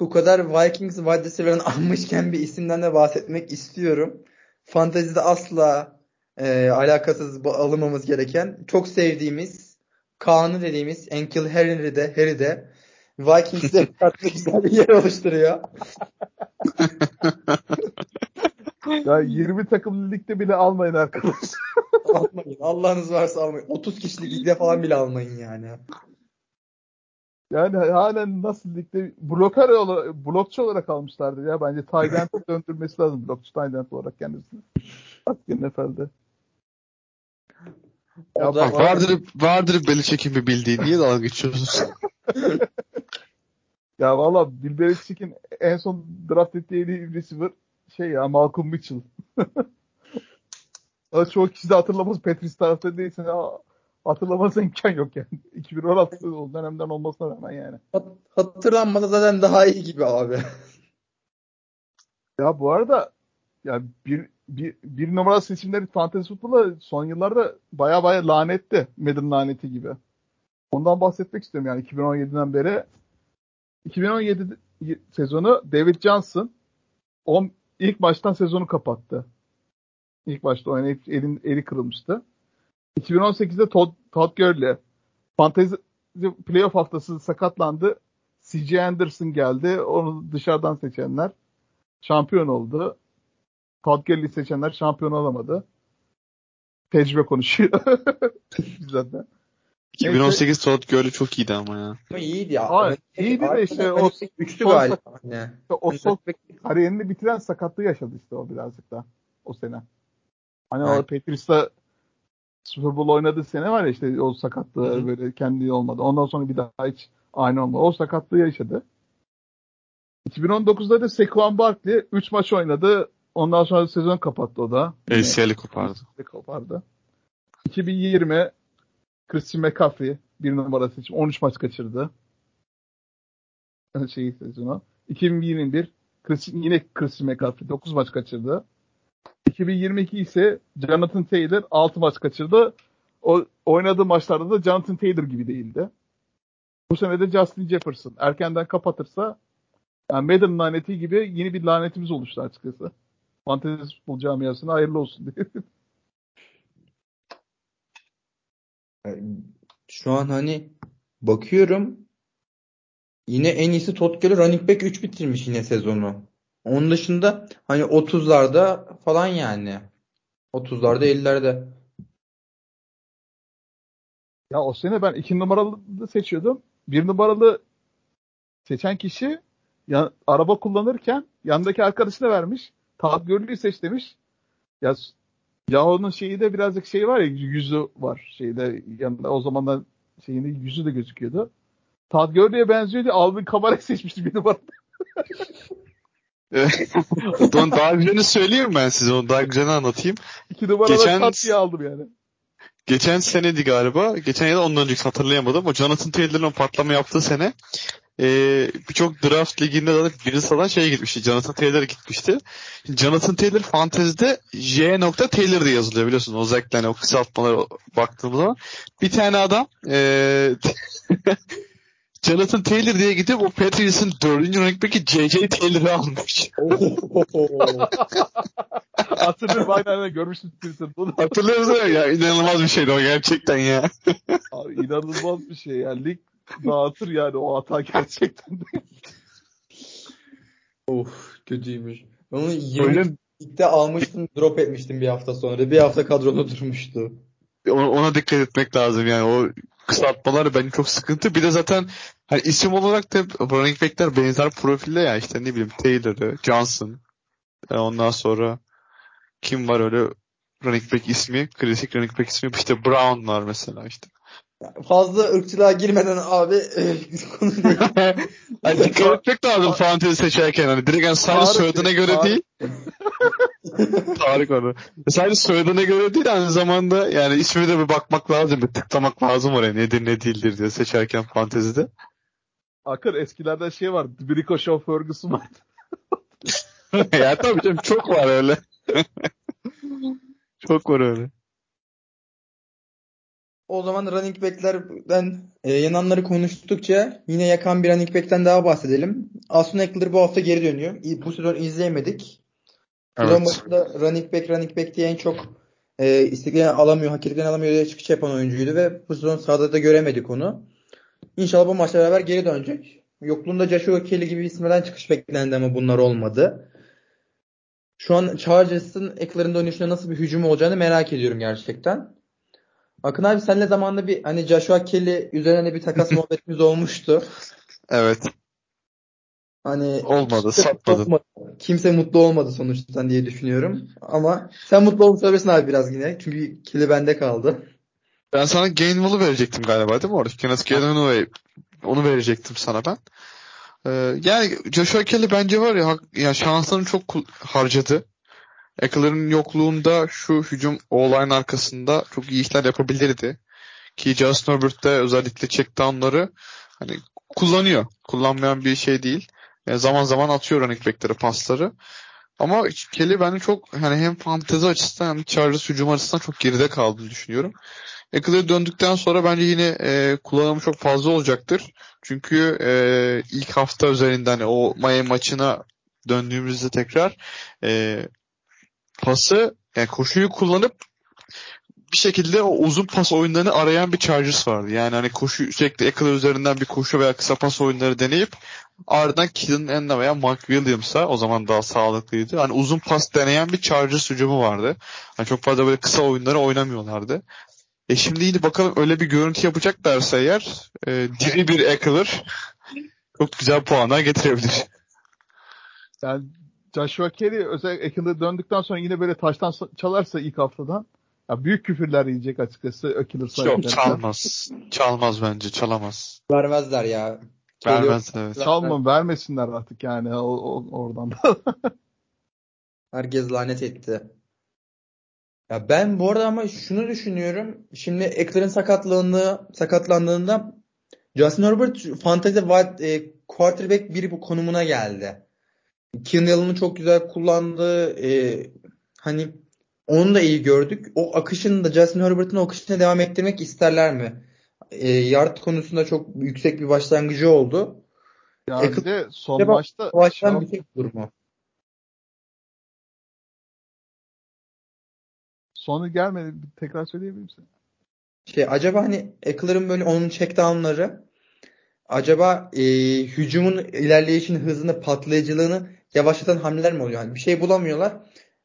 Bu kadar Vikings wide receiver'ın *laughs* almışken bir isimden de bahsetmek istiyorum. Fantezide asla e, alakasız alınmamız gereken çok sevdiğimiz Kaan'ı dediğimiz Enkil Harry'de Harry'de Vikings'de *laughs* güzel bir yer oluşturuyor. *laughs* ya 20 takımlı ligde bile almayın arkadaşlar. *laughs* almayın. Allah'ınız varsa almayın. 30 kişilik ligde falan bile almayın yani. Yani halen nasıl ligde bloker olarak, blokçu olarak almışlardı ya. Bence Tayland'ı döndürmesi lazım blokçu Tayland olarak kendisini. Hakkın efendi. Ya bak, vardır, vardır Belichick'in bir bildiği. Niye dalga geçiyorsunuz? ya valla Bill Belichick'in en son draft ettiği receiver şey ya Malcolm Mitchell. *laughs* Çoğu kişi de hatırlamaz Patriots taraftarı değilsin. Hatırlaması imkan yok yani. *laughs* 2016 o dönemden olmasına rağmen yani. Hatırlanmada zaten daha iyi gibi abi. Ya bu arada ya bir bir, bir numara seçimleri fantezi futbola son yıllarda baya baya lanetti. Madden laneti gibi. Ondan bahsetmek istiyorum yani 2017'den beri. 2017 sezonu David Johnson 10 ilk baştan sezonu kapattı. İlk başta oynayıp elin, eli kırılmıştı. 2018'de Todd, Todd Gurley fantezi playoff haftası sakatlandı. C.J. Anderson geldi. Onu dışarıdan seçenler şampiyon oldu. Todd Gurley seçenler şampiyon olamadı. Tecrübe konuşuyor. *laughs* Zaten. 2018 Neyse, Todd Gurley çok iyiydi ama ya. Ama iyiydi ya. Aa, iyiydi de işte o üçlü galiba. Yani. O son kariyerini bitiren sakatlığı yaşadı işte o birazcık da o sene. Hani evet. o Patriots'ta Super Bowl oynadığı sene var ya işte o sakatlığı Hı hı. böyle kendi olmadı. Ondan sonra bir daha hiç aynı olmadı. O sakatlığı yaşadı. 2019'da da Saquon Barkley 3 maç oynadı. Ondan sonra sezon kapattı o da. ACL'i kopardı. de kopardı. 2020 Christian McCaffrey bir numara seçim 13 maç kaçırdı. Şey sezonu. 2021 Christian, yine Christian McCaffrey 9 maç kaçırdı. 2022 ise Jonathan Taylor 6 maç kaçırdı. O oynadığı maçlarda da Jonathan Taylor gibi değildi. Bu sene de Justin Jefferson erkenden kapatırsa yani Madden laneti gibi yeni bir lanetimiz oluştu açıkçası. Fantezi futbol camiasına hayırlı olsun diye. *laughs* Şu an hani bakıyorum yine en iyisi Todd Gurley running back 3 bitirmiş yine sezonu. Onun dışında hani 30'larda falan yani. 30'larda 50'lerde. Ya o sene ben iki numaralı seçiyordum. Bir numaralı seçen kişi ya, araba kullanırken yanındaki arkadaşına vermiş. Todd Gurley'i seç demiş. Ya ya onun şeyi de birazcık şey var ya yüzü var şeyde yanında o zamanlar şeyinde yüzü de gözüküyordu. Todd Gurley'e benziyor diye Alvin Kamara *laughs* seçmişti bir numarada. *laughs* Onun daha güzelini söyleyeyim ben size. Onu daha güzelini anlatayım. İki numarada Geçen- diye aldım yani. Geçen senedi galiba. Geçen ya da ondan önceki hatırlayamadım. O Jonathan Taylor'ın patlama yaptığı sene eee, birçok draft liginde de biri salan şeye gitmişti. Jonathan Taylor gitmişti. Jonathan Taylor fantezide J. Taylor diye yazılıyor biliyorsun. O zekten o kısaltmalara baktığımız zaman. Bir tane adam eee *laughs* Jonathan Taylor diye gidip o Patriots'ın dördüncü running back'i J.J. Taylor'ı almış. *laughs* Hatırlıyorum aynen aynen görmüştüm Twitter'da. Hatırlıyor musun? Ya inanılmaz bir şeydi o gerçekten ya. Abi inanılmaz bir şey ya. Lig *laughs* dağıtır yani o hata gerçekten. Of kötüymüş. Onu 20 Öyle ligde almıştım drop etmiştim bir hafta sonra. Bir hafta kadroda durmuştu. ona, ona dikkat etmek lazım yani o kısaltmalar bence çok sıkıntı. Bir de zaten hani isim olarak da running back'ler benzer profilde ya işte ne bileyim Taylor'ı, Johnson. e, Ondan sonra kim var öyle running back ismi? Klasik running back ismi işte Brown var mesela işte. Fazla ırkçılığa girmeden abi e, konu değil. hani dikkat etmek lazım fantezi seçerken hani direkt yani sadece *laughs* Tarık- soyadına göre Tarık- değil. Tarık onu. Sadece soyadına göre değil aynı zamanda yani ismine de bir bakmak lazım. Bir tıklamak lazım oraya nedir ne değildir diye seçerken fantezide. Akır eskilerde şey var. Brico Shaw Ferguson var. *laughs* ya tabii canım çok var öyle. *laughs* çok var öyle. O zaman running back'lerden e, yananları konuştukça yine yakan bir running back'ten daha bahsedelim. Aston Eckler bu hafta geri dönüyor. Bu sezon izleyemedik. Sezon Evet. başında running back running back diye en çok e, istediklerini alamıyor, hak alamıyor diye çıkış yapan oyuncuydu ve bu sezon sahada da göremedik onu. İnşallah bu maçla beraber geri dönecek. Yokluğunda Joshua Kelly gibi isimlerden çıkış beklendi ama bunlar olmadı. Şu an Chargers'ın Eckler'ın dönüşüne nasıl bir hücum olacağını merak ediyorum gerçekten. Akın abi senle zamanında bir hani Joshua Kelly üzerine bir takas *laughs* muhabbetimiz olmuştu. Evet. Hani Olmadı, olmadı. Kimse mutlu olmadı sonuçta diye düşünüyorum. Ama sen mutlu olmuş olabilirsin abi biraz yine. Çünkü Kelly bende kaldı. Ben sana Gainwell'ı verecektim galiba değil mi orada? Kenneth Gainwell'ı onu verecektim sana ben. Ee, yani Joshua Kelly bence var ya, hak- ya şanslarını çok harcadı. Eckler'ın yokluğunda şu hücum O-line arkasında çok iyi işler yapabilirdi. Ki Justin Herbert de özellikle check down'ları hani kullanıyor. Kullanmayan bir şey değil. Yani zaman zaman atıyor running back'lere pasları. Ama Kelly bence çok hani hem fantezi açısından hem Chargers hücum açısından çok geride kaldığını düşünüyorum. Eckler döndükten sonra bence yine e, kullanımı çok fazla olacaktır. Çünkü e, ilk hafta üzerinden hani o Miami maçına döndüğümüzde tekrar e, pası yani koşuyu kullanıp bir şekilde o uzun pas oyunlarını arayan bir Chargers vardı. Yani hani koşu sürekli Eckler üzerinden bir koşu veya kısa pas oyunları deneyip ardından Killen Enna veya Mark Williams'a o zaman daha sağlıklıydı. Hani uzun pas deneyen bir Chargers hücumu vardı. Hani çok fazla böyle kısa oyunları oynamıyorlardı. E şimdi yine bakalım öyle bir görüntü yapacaklarsa eğer e, diri bir Eckler çok güzel puanlar getirebilir. Yani Joshua Kelly özellikle Eckler döndükten sonra yine böyle taştan çalarsa ilk haftadan Ya büyük küfürler yiyecek açıkçası Ökülür Yok sahiplerine. çalmaz. Çalmaz bence. Çalamaz. Vermezler ya. Vermez evet. Çalma vermesinler artık yani o, o- oradan. *laughs* Herkes lanet etti. Ya ben bu arada ama şunu düşünüyorum. Şimdi Eckler'ın sakatlığını sakatlandığında Justin Herbert fantezi wide- e, quarterback biri bu konumuna geldi. Allen'ı çok güzel kullandı. E, hani onu da iyi gördük. O akışını da Justin Herbert'ın o akışına devam ettirmek isterler mi? E, yard konusunda çok yüksek bir başlangıcı oldu. Ya bir de son maçta Baştan şey- bir şey olur mu? sonu gelmedi. Tekrar söyleyebilir misin? Şey acaba hani Eckler'ın böyle onun checkdownları acaba e, hücumun ilerleyişini, hızını, patlayıcılığını yavaşlatan hamleler mi oluyor? Yani bir şey bulamıyorlar.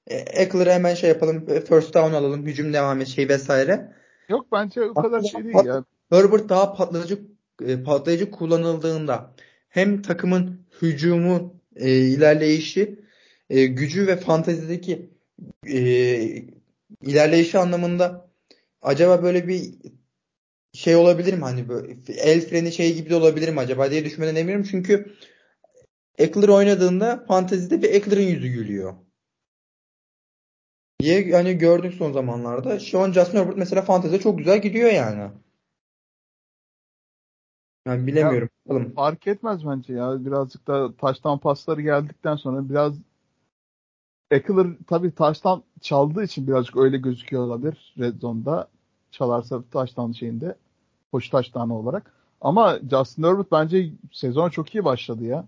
E, Eckler'a hemen şey yapalım, e, first down alalım, hücum devam et şey vesaire. Yok bence o kadar şey değil Pat- ya. Herbert daha patlayıcı e, patlayıcı kullanıldığında hem takımın hücumu e, ilerleyişi, e, gücü ve fantezideki e, ilerleyişi anlamında acaba böyle bir şey olabilir mi hani böyle el freni şey gibi de olabilir mi acaba diye düşünmeden eminim çünkü Eckler oynadığında fantezide bir Eckler'ın yüzü gülüyor. Diye hani gördük son zamanlarda. Şu an Justin Herbert mesela fantezide çok güzel gidiyor yani. Yani bilemiyorum. Bakalım. Fark etmez bence ya. Birazcık da taştan pasları geldikten sonra biraz Eckler tabii taştan çaldığı için birazcık öyle gözüküyor olabilir Red Zone'da. Çalarsa taştan şeyinde. Koşu taştanı olarak. Ama Justin Herbert bence sezon çok iyi başladı ya.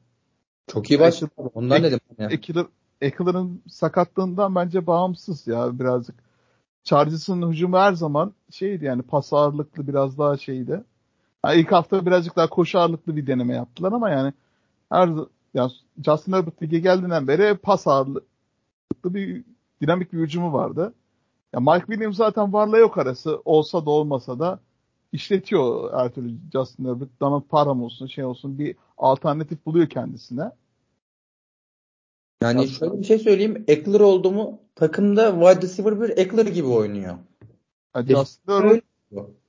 Çok iyi başladı. Ondan dedim. Yani. Eckler, Eckler'ın sakatlığından bence bağımsız ya birazcık. Chargers'ın hücumu her zaman şeydi yani pas ağırlıklı biraz daha şeydi. Yani ilk hafta birazcık daha koşu ağırlıklı bir deneme yaptılar ama yani her yani Justin Herbert lige geldiğinden beri pas ağırlıklı bir dinamik bir hücumu vardı. Ya Mike Williams zaten varla yok arası olsa da olmasa da işletiyor her türlü Justin Herbert. Donald Parham olsun şey olsun bir alternatif buluyor kendisine. Yani Aslında- şöyle bir şey söyleyeyim. Eckler oldu mu takımda wide receiver bir Eckler gibi oynuyor. Yani Justin Herbert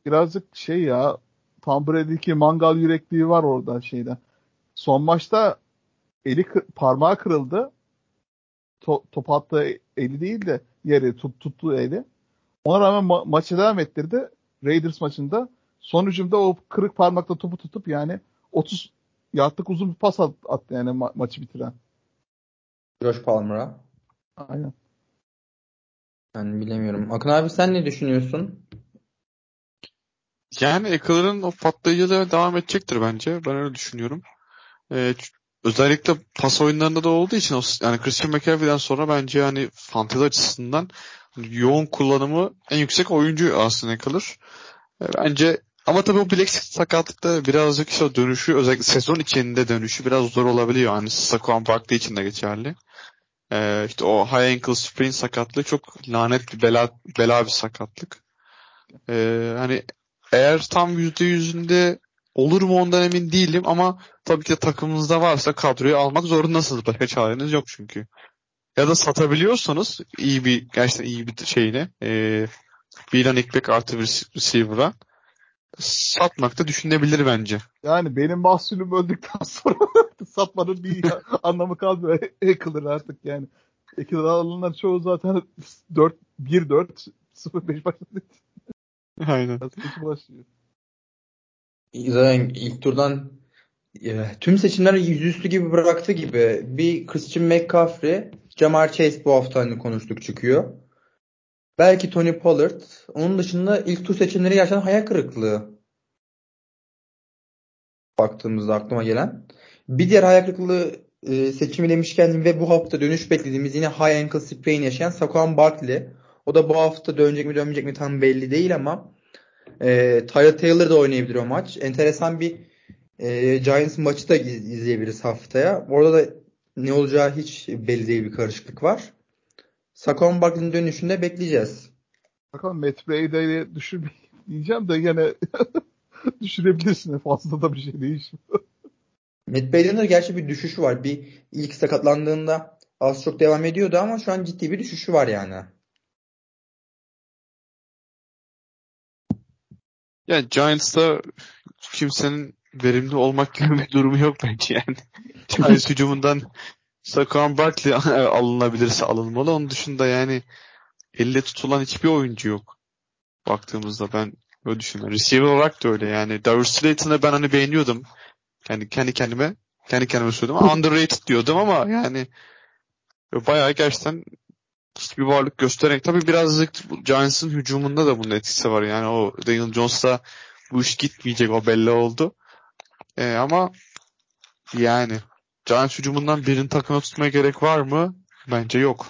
birazcık şey ya Tom Brady'deki mangal yürekliği var orada şeyde. Son maçta eli parmağı kırıldı. To- top attığı eli değil de yeri tut, tuttuğu eli. Ona rağmen ma- maçı devam ettirdi. Raiders maçında son hücumda o kırık parmakla topu tutup yani 30 yardlık uzun bir pas at- attı yani ma- maçı bitiren. Josh Palmer'a. Aynen. Yani bilemiyorum. Akın abi sen ne düşünüyorsun? Yani Eckler'ın o patlayıcılığı devam edecektir bence. Ben öyle düşünüyorum. Ee, özellikle pas oyunlarında da olduğu için o, yani Christian McCaffrey'den sonra bence yani fantezi açısından yoğun kullanımı en yüksek oyuncu aslında Eckler. Ee, bence ama tabii o bilek sakatlıkta birazcık işte dönüşü özellikle sezon içinde dönüşü biraz zor olabiliyor. Hani Saquon Barkley için de geçerli. Ee, işte o high ankle sprain sakatlığı çok lanet bir bela, bela bir sakatlık. Ee, hani eğer tam yüzde yüzünde olur mu ondan emin değilim ama tabii ki de takımınızda varsa kadroyu almak zorundasınız. Başka çareniz yok çünkü. Ya da satabiliyorsanız iyi bir gerçekten iyi bir şeyine e, bir running back artı bir rec- receiver'a satmak da düşünebilir bence. Yani benim mahsulüm öldükten *laughs* sonra satmanın bir *laughs* anlamı kalmıyor. Eckler artık yani. Eckler alanlar çoğu zaten 4 1 4 0 5 başladı. Aynen. Başlıyor. Zaten ilk turdan e, tüm seçimler yüzüstü gibi bıraktı gibi. Bir Christian McCaffrey, Jamar Chase bu hafta hani konuştuk çıkıyor. Belki Tony Pollard. Onun dışında ilk tur seçimleri gerçekten hayal kırıklığı. Baktığımızda aklıma gelen. Bir diğer hayal kırıklığı e, seçimi demişken ve bu hafta dönüş beklediğimiz yine high ankle sprain yaşayan Saquon Barkley. O da bu hafta dönecek mi dönmeyecek mi tam belli değil ama e, Tyler Taylor da oynayabilir o maç. Enteresan bir e, Giants maçı da iz- izleyebiliriz haftaya. Orada da ne olacağı hiç belli değil bir karışıklık var. Saquon Barkley'nin dönüşünde bekleyeceğiz. Bakalım Matt Brady'yi düşür diyeceğim de gene *laughs* düşürebilirsin. Fazla da bir şey değişmiyor. Matt Brady'nin de gerçi bir düşüşü var. Bir ilk sakatlandığında az çok devam ediyordu ama şu an ciddi bir düşüşü var yani. Yani Giants'ta kimsenin verimli olmak gibi *laughs* bir durumu yok bence yani. Giants hücumundan Saquon Barkley alınabilirse alınmalı. Onun dışında yani elle tutulan hiçbir oyuncu yok. Baktığımızda ben öyle düşünüyorum. Receiver olarak da öyle yani. Darius Slayton'ı ben hani beğeniyordum. Yani kendi kendime kendi kendime söyledim. Underrated diyordum ama yani bayağı gerçekten hiçbir varlık göstererek tabii birazcık Giants'ın hücumunda da bunun etkisi var. Yani o Daniel Jones'la bu iş gitmeyecek o belli oldu. Ee, ama yani Giants hücumundan birini takıma tutmaya gerek var mı? Bence yok.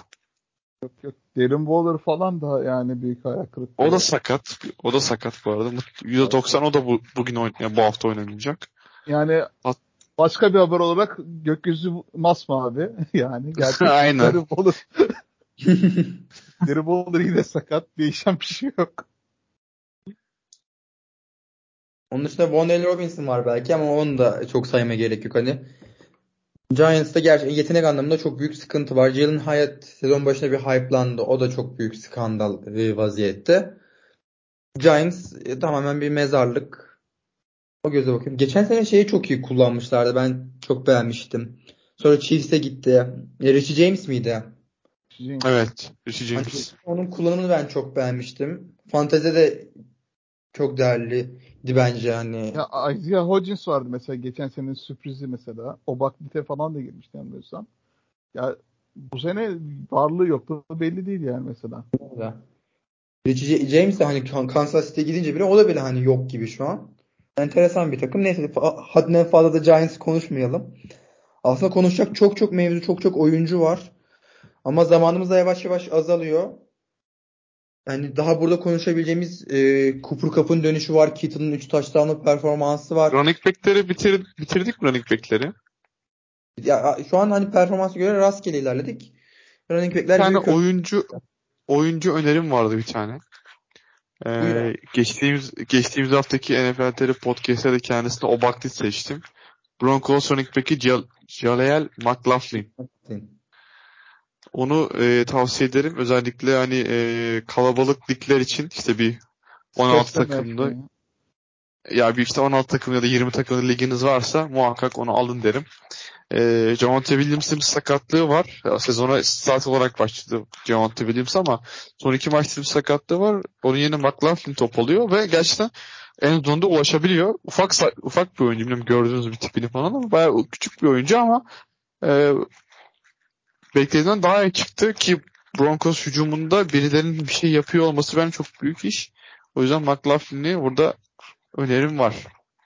Yok yok. Darren Waller falan da yani büyük ayak kırıklığı. O da sakat. O da sakat bu arada. %90 o da bu, bugün oyn yani bu hafta oynamayacak. Yani başka bir haber olarak gökyüzü masmavi *laughs* yani. *laughs* Gerçekten Aynen. Darren Waller *laughs* Darren Waller yine sakat. Değişen bir şey yok. Onun dışında Von L. Robinson var belki ama onu da çok sayma gerek yok hani. Giants'ta gerçekten yetenek anlamında çok büyük sıkıntı var. Jalen Hyatt sezon başında bir hype'landı. O da çok büyük skandal bir vaziyette. Giants e, tamamen bir mezarlık. O göze bakıyorum. Geçen sene şeyi çok iyi kullanmışlardı. Ben çok beğenmiştim. Sonra Chiefs'e gitti. E, Richie James miydi? Evet. Richie James. Onun kullanımını ben çok beğenmiştim. Fantezide de çok değerliydi bence hani. Ya Isaiah Hodgins vardı mesela geçen senenin sürprizi mesela. O Baklite falan da girmişti yanılmıyorsam. Ya bu sene varlığı yoktu belli değil yani mesela. Richie James de hani Kansas City'ye gidince bile o da bile hani yok gibi şu an. Enteresan bir takım. Neyse haddinden fazla da Giants konuşmayalım. Aslında konuşacak çok çok mevzu, çok çok oyuncu var. Ama zamanımız da yavaş yavaş azalıyor. Yani daha burada konuşabileceğimiz e, Cooper Cup'ın dönüşü var. Kittel'ın 3 touchdown'lık performansı var. Running back'leri bitir, bitirdik mi running back'leri? Ya şu an hani performansı göre rastgele ilerledik. Running back'ler bir tane oyuncu oyuncu önerim vardı bir tane. Ee, geçtiğimiz geçtiğimiz haftaki NFL TR podcast'te de kendisine Obaktit seçtim. Broncos running back'i Jal Jaleel McLaughlin. Onu e, tavsiye ederim. Özellikle hani e, kalabalık ligler için işte bir 16 takımlı ya bir işte 16 takım ya da 20 takımlı liginiz varsa muhakkak onu alın derim. E, Javonte Williams'ın sakatlığı var. Ya, sezona start olarak başladı Javonte Williams ama son iki maçta bir sakatlığı var. Onun yerine McLaughlin top alıyor ve gerçekten en zonda ulaşabiliyor. Ufak ufak bir oyuncu bilmiyorum gördüğünüz bir tipini falan ama bayağı küçük bir oyuncu ama e, beklediğinden daha iyi çıktı ki Broncos hücumunda birilerinin bir şey yapıyor olması bence çok büyük iş. O yüzden McLaughlin'i burada önerim var.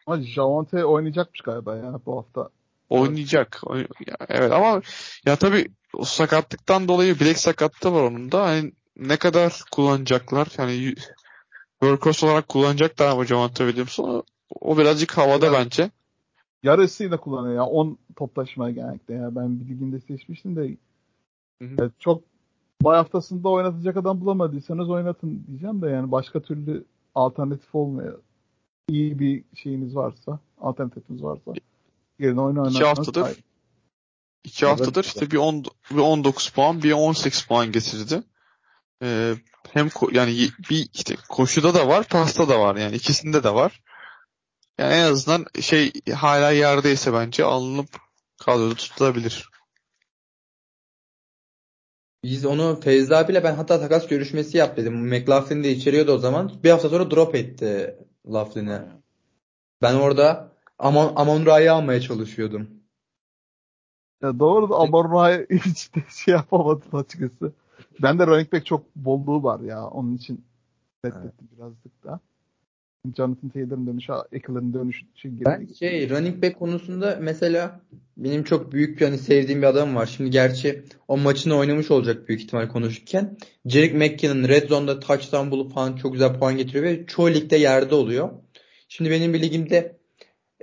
Ama Javante oynayacakmış galiba ya bu hafta. Oynayacak. Evet ama ya tabii o sakatlıktan dolayı bilek sakatlığı var onun da. Hani ne kadar kullanacaklar? Yani workhorse olarak kullanacaklar ama Javante Williams'ı. O birazcık havada yani, bence. Yarısıyla kullanıyor ya. 10 top taşımaya genellikle ya. Ben bir liginde seçmiştim de Evet, çok bay haftasında oynatacak adam bulamadıysanız oynatın diyeceğim de yani başka türlü alternatif olmuyor. İyi bir şeyiniz varsa, alternatifiniz varsa yerine oyna İki haftadır hayır. iki haftadır işte bir, 10, bir 19 puan, bir 18 puan getirdi. Ee, hem ko- yani bir işte koşuda da var, pasta da var yani ikisinde de var. Yani en azından şey hala yerdeyse bence alınıp kadroda tutulabilir. Biz onu Feyzi abiyle ben hatta takas görüşmesi yap dedim. McLaughlin de içeriyordu o zaman. Bir hafta sonra drop etti Laughlin'e. Ben orada Amon, Amon Ra'yı almaya çalışıyordum. Ya doğru da Amon Ra'yı *laughs* hiç de şey yapamadım açıkçası. Ben de running back çok bolluğu var ya. Onun için evet. birazcık da. Jonathan Taylor'ın dönüşü, Eckler'ın dönüşü için Ben şey running back konusunda mesela benim çok büyük bir hani sevdiğim bir adam var. Şimdi gerçi o maçını oynamış olacak büyük ihtimal konuşurken. Jerick McKinnon Red Zone'da touchdown bulup falan çok güzel puan getiriyor ve çoğu ligde yerde oluyor. Şimdi benim bir ligimde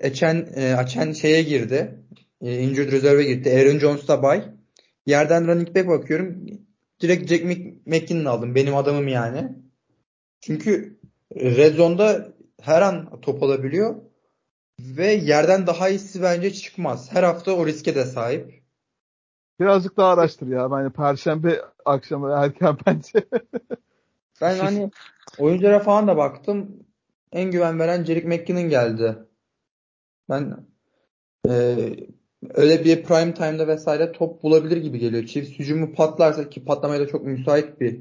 Açen, e, Açen şeye girdi. E, injured reserve'e girdi. Aaron Jones da bay. Yerden running back bakıyorum. Direkt Jack McKinnon aldım. Benim adamım yani. Çünkü Red Zone'da her an top alabiliyor. Ve yerden daha iyisi bence çıkmaz. Her hafta o riske de sahip. Birazcık daha araştır ya. Yani Perşembe akşamı erken *laughs* bence. ben *laughs* hani oyunculara falan da baktım. en güven veren Jerick McKinnon geldi. Ben e, öyle bir prime time'da vesaire top bulabilir gibi geliyor. Chiefs hücumu patlarsa ki patlamaya da çok müsait bir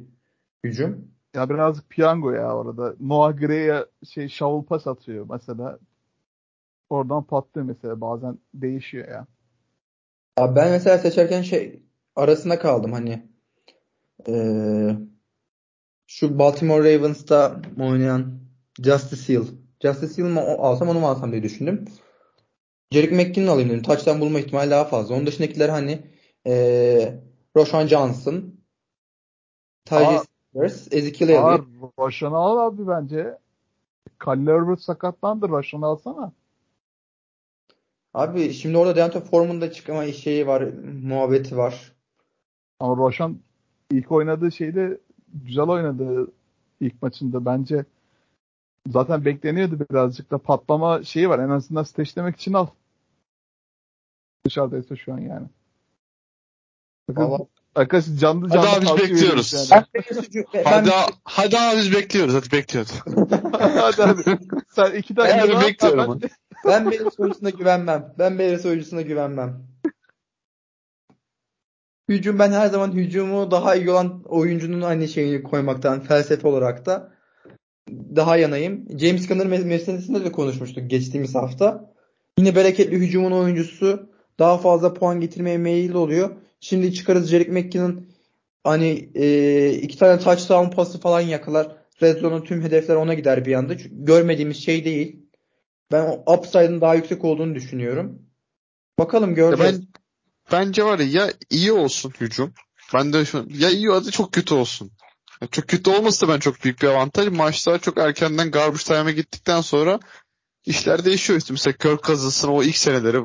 hücum. Ya birazcık piyango ya orada. Noah Gray'e şey shovel pass atıyor mesela. Oradan patlıyor mesela. Bazen değişiyor ya. Abi ben mesela seçerken şey arasında kaldım hani ee, şu Baltimore Ravens'ta oynayan Justice Hill. Justice Hill mi alsam onu mu alsam diye düşündüm. Jerick McKinnon alayım dedim. Touchdown bulma ihtimali daha fazla. Onun dışındakiler hani ee, Roshan Johnson, Tyrese Spears, Ezekiel Elliott. Roshan'ı al abi bence. Khalil Herbert sakatlandı. Roshan'ı alsana. Abi şimdi orada Deontay Foreman'ın da çıkma şeyi var, muhabbeti var. Ama Roshan ilk oynadığı şeyde güzel oynadı ilk maçında bence. Zaten bekleniyordu birazcık da patlama şeyi var. En azından steşlemek için al. Dışarıdaysa şu an yani. Bakın, arkadaşlar canlı canlı hadi abi biz bekliyoruz. Yani. Ben, hadi, hadi abi biz bekliyoruz. Hadi bekliyoruz. *laughs* hadi hadi. Sen iki dakika hadi bekliyorum. Ben, ben Bears oyuncusuna güvenmem. Ben Bears oyuncusuna güvenmem. Hücum ben her zaman hücumu daha iyi olan oyuncunun aynı şeyini koymaktan felsefe olarak da daha yanayım. James Conner meselesinde de konuşmuştuk geçtiğimiz hafta. Yine bereketli hücumun oyuncusu daha fazla puan getirmeye meyilli oluyor. Şimdi çıkarız Jerick McKinnon hani e, iki tane touchdown pası falan yakalar. Red Zone'un tüm hedefler ona gider bir anda. Çünkü görmediğimiz şey değil. Ben o upside'ın daha yüksek olduğunu düşünüyorum. Bakalım göreceğiz. Ya ben, bence var ya, ya iyi olsun hücum. Ben de şu ya iyi ya da çok kötü olsun. Çok kötü olması da ben çok büyük bir avantaj. Maçlar çok erkenden garbage time'a gittikten sonra işler değişiyor işte. Mesela Kirk Cousins'ın o ilk seneleri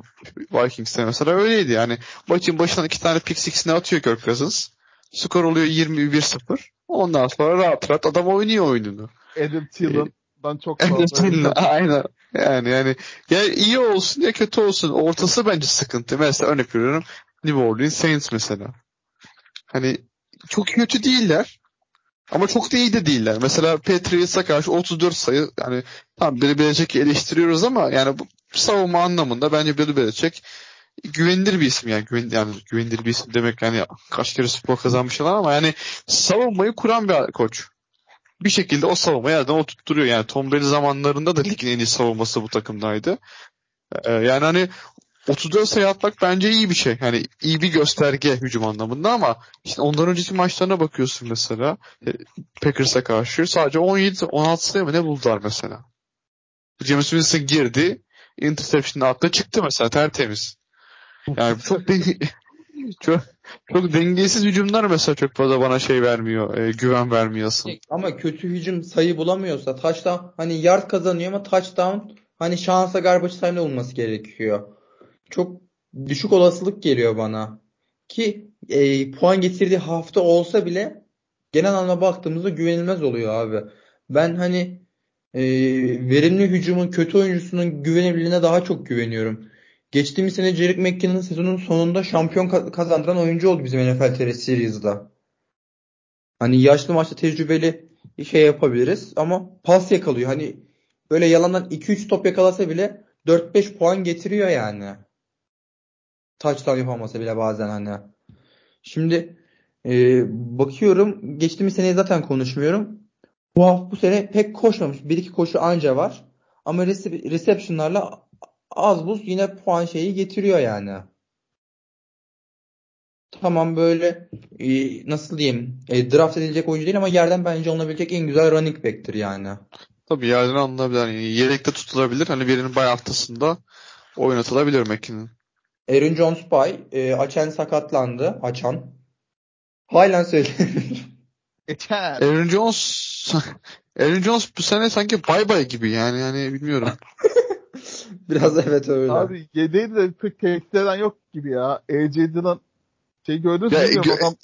Vikings'te mesela öyleydi yani. Maçın başına iki tane pick six'ini atıyor Kirk Cousins. Skor oluyor 21-0. Ondan sonra rahat rahat adam oynuyor oyununu. Adam Thielen çok Adam Thielen aynen. Yani yani ya iyi olsun ya kötü olsun. Ortası bence sıkıntı. Mesela örnek veriyorum New Orleans Saints mesela. Hani çok kötü değiller. Ama çok da iyi de değiller. Mesela Patriots'a karşı 34 sayı yani tam Bill Belichick'i eleştiriyoruz ama yani bu savunma anlamında bence Bill Belichick güvenilir bir isim yani güven yani güvenilir bir isim demek yani kaç kere spor kazanmış falan ama yani savunmayı kuran bir koç. Bir şekilde o savunmayı yerden oturtturuyor. Yani Tom Brady zamanlarında da ligin en iyi savunması bu takımdaydı. Ee, yani hani 34 sayı atmak bence iyi bir şey. Yani iyi bir gösterge hücum anlamında ama işte ondan önceki maçlarına bakıyorsun mesela. Packers'a karşı sadece 17 16 sayı mı ne buldular mesela. James Winston girdi. Interception'ı attı çıktı mesela tertemiz. Yani çok denge, *laughs* çok, çok dengesiz hücumlar mesela çok fazla bana şey vermiyor, e, güven vermiyorsun. Ama kötü hücum sayı bulamıyorsa touchdown hani yard kazanıyor ama touchdown hani şansa garbage time'de olması gerekiyor. Çok düşük olasılık geliyor bana. Ki e, puan getirdiği hafta olsa bile genel anlamda baktığımızda güvenilmez oluyor abi. Ben hani e, verimli hücumun kötü oyuncusunun güvenilirliğine daha çok güveniyorum. Geçtiğimiz sene Jerick McKinnon sezonun sonunda şampiyon kazandıran oyuncu oldu bizim NFL TR Series'da. Hani yaşlı maçta tecrübeli şey yapabiliriz ama pas yakalıyor. Hani böyle yalandan 2-3 top yakalasa bile 4-5 puan getiriyor yani. Touchdown yapamasa bile bazen hani. Şimdi e, bakıyorum geçtiğimiz seneyi zaten konuşmuyorum. Bu hafta bu sene pek koşmamış. Bir iki koşu anca var. Ama reception'larla az buz yine puan şeyi getiriyor yani. Tamam böyle e, nasıl diyeyim e, draft edilecek oyuncu değil ama yerden bence alınabilecek en güzel running back'tir yani. Tabii yerden alınabilir. Yani yedekte tutulabilir. Hani birinin bay haftasında oynatılabilir McKinnon. Aaron Jones bay. E, Açen sakatlandı. Açan. Halen söyleyeyim. Aaron Jones Aaron Jones bu sene sanki bay bay gibi yani yani bilmiyorum. *laughs* Biraz evet öyle. Abi yedeği de pek tehdit eden yok gibi ya. AJ Dillon şey gördünüz mü? Gö- adam...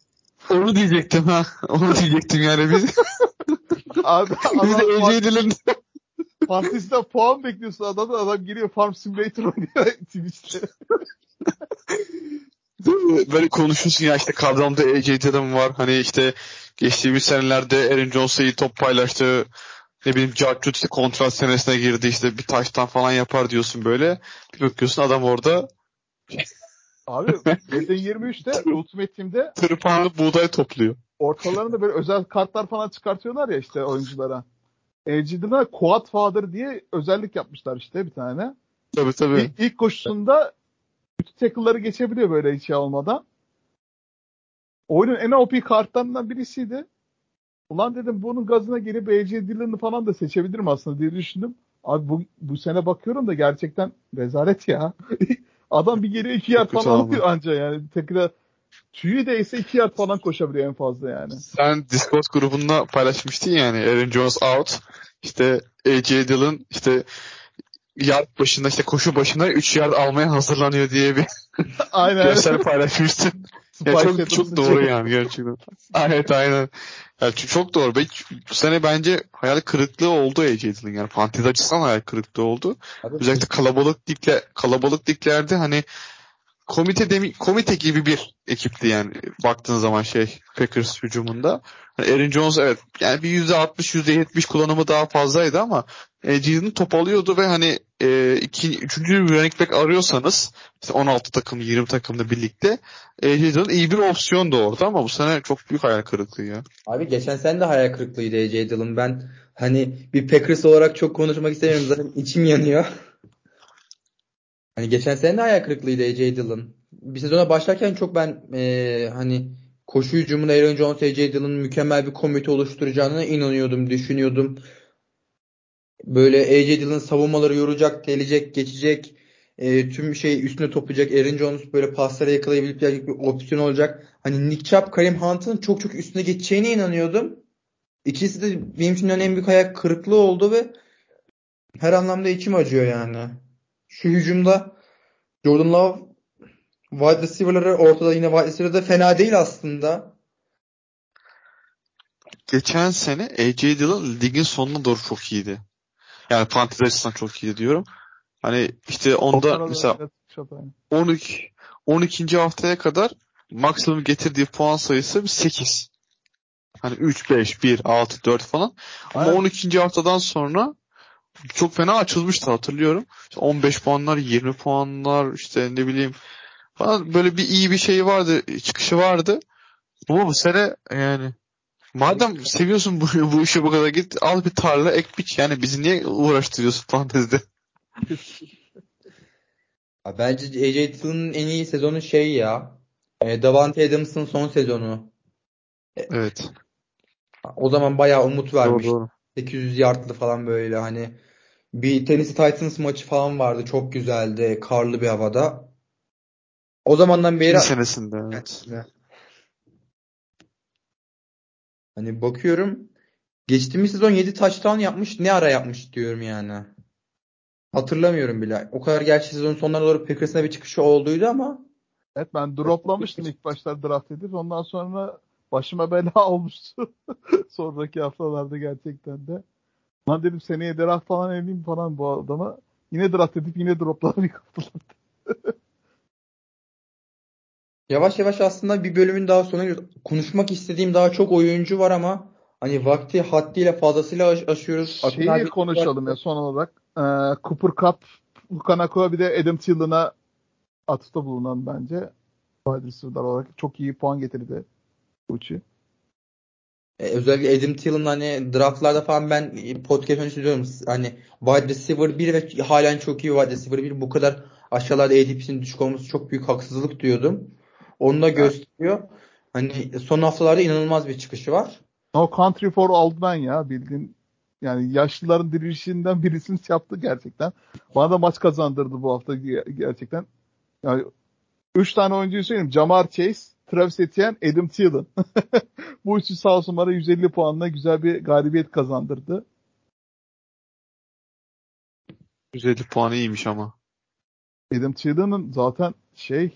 Onu diyecektim ha. Onu diyecektim yani biz. *laughs* Abi biz de AJ Dillon Fantasy'den puan bekliyorsun adam adam giriyor Farm Simulator oynuyor *laughs* Twitch'te. Böyle konuşuyorsun ya işte kadromda AJ Dillon var. Hani işte geçtiğimiz senelerde Aaron Jones'la iyi top paylaştı. ne bileyim Cartut işte kontrat senesine girdi işte bir taştan falan yapar diyorsun böyle. Bir bakıyorsun adam orada Abi Madden 23'te *laughs* Ultimate Team'de tırpanlı buğday topluyor. ortalarında böyle özel kartlar falan çıkartıyorlar ya işte oyunculara. AGD'de Quad Father diye özellik yapmışlar işte bir tane. Tabii tabii. İlk, ilk koşusunda bütün tackle'ları geçebiliyor böyle hiç şey olmadan. Oyunun en OP kartlarından birisiydi. Ulan dedim bunun gazına gelip AJ Dillon'ı falan da seçebilirim aslında diye düşündüm. Abi bu, bu sene bakıyorum da gerçekten rezalet ya. *laughs* Adam bir geriye iki kötü falan ama. alıyor anca yani. Tekrar tüyü değse iki yard falan koşabiliyor en fazla yani. Sen Discord grubunda paylaşmıştın yani Aaron Jones out. İşte AJ Dillon işte yard başında işte koşu başına 3 yard almaya hazırlanıyor diye bir *laughs* Aynen. görsel paylaşmıştın. Ya çok, çok doğru yani gerçekten. evet aynen. Ya ç- çok doğru. Ben, bu sene bence hayal kırıklığı oldu AJ Dillon yani. Fantezi açısından hayal kırıklığı oldu. Abi, Özellikle kalabalık ligle, kalabalık liglerde hani komite demi, komite gibi bir ekipti yani baktığın zaman şey Packers hücumunda. Hani Aaron Jones evet yani bir %60 %70 kullanımı daha fazlaydı ama e, Jalen top alıyordu ve hani e, iki, üçüncü bir running back arıyorsanız işte 16 takım 20 takımla birlikte e, Jalen iyi bir opsiyon da orada ama bu sene çok büyük hayal kırıklığı ya. Abi geçen sene de hayal kırıklığıydı AJ. Ben hani bir Packers olarak çok konuşmak istemiyorum. Zaten içim yanıyor. *laughs* Hani geçen sene de hayal kırıklığıydı AJ Dillon. Bir sezona başlarken çok ben eee, hani koşu hücumunda Aaron Jones, AJ Dillon'ın mükemmel bir komite oluşturacağına inanıyordum, düşünüyordum. Böyle AJ Dillon savunmaları yoracak, gelecek, geçecek. eee, tüm şey üstüne toplayacak. Aaron Jones böyle paslara yakalayabilip gelecek bir opsiyon olacak. Hani Nick Chubb, Kareem Hunt'ın çok çok üstüne geçeceğine inanıyordum. İkisi de benim için en büyük hayal kırıklığı oldu ve her anlamda içim acıyor yani. Şu hücumda Jordan Love wide receiver'ları ortada yine wide receiver'da fena değil aslında. Geçen sene AJ Dillon ligin sonuna doğru çok iyiydi. Yani fantezi açısından çok iyiydi diyorum. Hani işte onda mesela da- Shot aynı. 12 12. haftaya kadar maksimum getirdiği puan sayısı bir 8. Hani 3 5 1 6 4 falan. Ama Aynen. 12. haftadan sonra çok fena açılmıştı hatırlıyorum. İşte 15 puanlar, 20 puanlar işte ne bileyim falan böyle bir iyi bir şey vardı, çıkışı vardı. Ama bu sene yani madem seviyorsun bu, bu işi bu kadar git al bir tarla ek biç yani bizi niye uğraştırıyorsun fantezide? *laughs* Bence AJ Dillon'ın en iyi sezonu şey ya. E, Davante Adams'ın son sezonu. Evet. O zaman bayağı umut vermiş. Doğru doğru. 800 yardlı falan böyle hani bir Tennessee Titans maçı falan vardı. Çok güzeldi. Karlı bir havada. O zamandan beri Bir senesinde evet. hani bakıyorum geçtiğimiz sezon 7 touchdown yapmış. Ne ara yapmış diyorum yani. Hatırlamıyorum bile. O kadar gerçi sezonun sonlarına doğru Packers'ın bir çıkışı olduydu ama Evet ben droplamıştım ilk başlar draft edip ondan sonra başıma bela *laughs* olmuştu. Sonraki haftalarda gerçekten de. Lan dedim seneye draft falan edeyim falan bu adama. Yine draft edip yine dropladım *laughs* ilk haftalarda. Yavaş yavaş aslında bir bölümün daha sonuna geliyoruz. Konuşmak istediğim daha çok oyuncu var ama hani vakti haddiyle fazlasıyla aş- aşıyoruz. Akın Şeyi abi- konuşalım ya son olarak. Ee, Cooper Cup, Kanako bir de Adam Thielen'a atıfta bulunan bence wide receiver'lar olarak çok iyi puan getirdi Uchi. E, özellikle Adam Thielen hani draftlarda falan ben podcast öncesi diyorum hani wide receiver 1 ve halen çok iyi wide receiver 1 bu kadar aşağılarda ADP'sinin düşük olması çok büyük haksızlık diyordum. Onu da gösteriyor. Hani son haftalarda inanılmaz bir çıkışı var. No Country for Old Men ya bildiğin yani yaşlıların dirilişinden birisini yaptı gerçekten. Bana da maç kazandırdı bu hafta ge- gerçekten. Yani 3 tane oyuncuyu söyleyeyim. Jamar Chase, Travis Etienne, Adam Thielen. *laughs* bu üçü sağ olsun bana 150 puanla güzel bir galibiyet kazandırdı. 150 puanı iyiymiş ama. Adam Thielen'ın zaten şey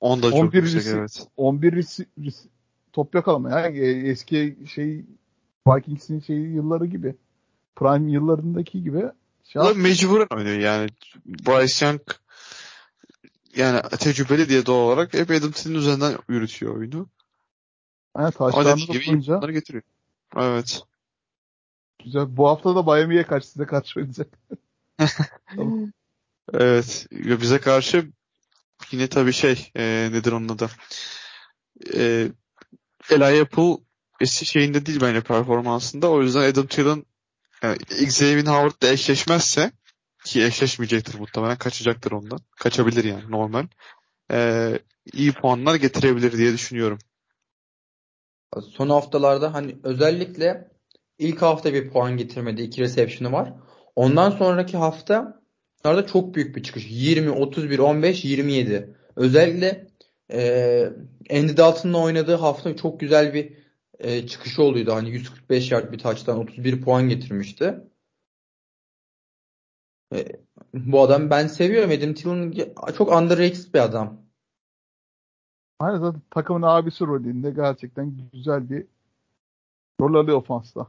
10 da çok 11 yüksek risi- evet. 11 risi- risi- top yakalama ya. E, Eski şey Vikings'in şey yılları gibi. Prime yıllarındaki gibi. Da mecburen oynuyor yani. Bryce Young yani tecrübeli diye doğal olarak hep Adam Thielen üzerinden yürütüyor oyunu. Taşlarını dediği gibi iyi bulunca puanları getiriyor. Evet. Güzel. Bu hafta da Miami'ye karşı size karşı oynayacak. *laughs* Evet. Bize karşı yine tabii şey e, nedir onun adı? E, Eli Apple eski şeyinde değil bence performansında. O yüzden Adam Thielen yani Xavier Howard'la eşleşmezse ki eşleşmeyecektir muhtemelen. Kaçacaktır ondan. Kaçabilir yani normal. E, iyi puanlar getirebilir diye düşünüyorum. Son haftalarda hani özellikle ilk hafta bir puan getirmedi. iki reception'ı var. Ondan sonraki hafta Bunlarda çok büyük bir çıkış. 20, 31, 15, 27. Özellikle e, Andy Dalton'la oynadığı hafta çok güzel bir e, çıkışı oluyordu. Hani 145 yard bir taçtan 31 puan getirmişti. E, bu adam ben seviyorum. Adam Thielen çok underrated bir adam. Aynen zaten takımın abisi rolünde gerçekten güzel bir rol alıyor ofansta.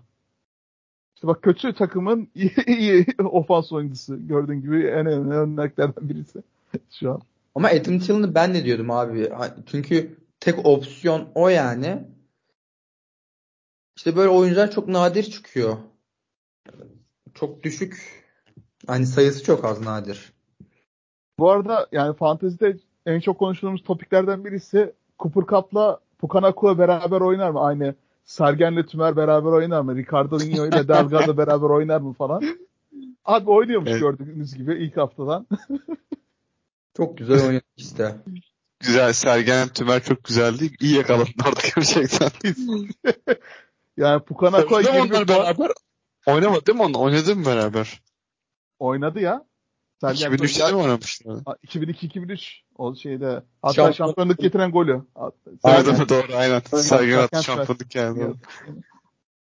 İşte bak kötü takımın *laughs* iyi, iyi ofans oyuncusu gördüğün gibi en önemli örneklerden birisi *laughs* şu an. Ama Adam Thielen'ı ben de diyordum abi. Çünkü tek opsiyon o yani. İşte böyle oyuncular çok nadir çıkıyor. Çok düşük. Hani sayısı çok az nadir. Bu arada yani fantezide en çok konuştuğumuz topiklerden birisi Cooper Cup'la Pukanakua beraber oynar mı? Aynı Sergen'le Tümer beraber oynar mı? Ricardo Nino ile *laughs* Delgado beraber oynar mı falan? Abi oynuyormuş evet. gördüğünüz gibi ilk haftadan. *laughs* çok güzel oynadı işte. Güzel. Sergen Tümer çok güzeldi. İyi yakaladılar orada *laughs* gerçekten. yani Pukana Koy gibi onlar beraber oynamadı değil mi onlar? Oynadı mı beraber? Oynadı ya. Sergen 2003'te mi oynamışlar? 2002-2003 o şeyde. Hatta Şampiyon... şampiyonluk getiren golü. Aynen doğru aynen. Sergen attı şampiyonluk geldi.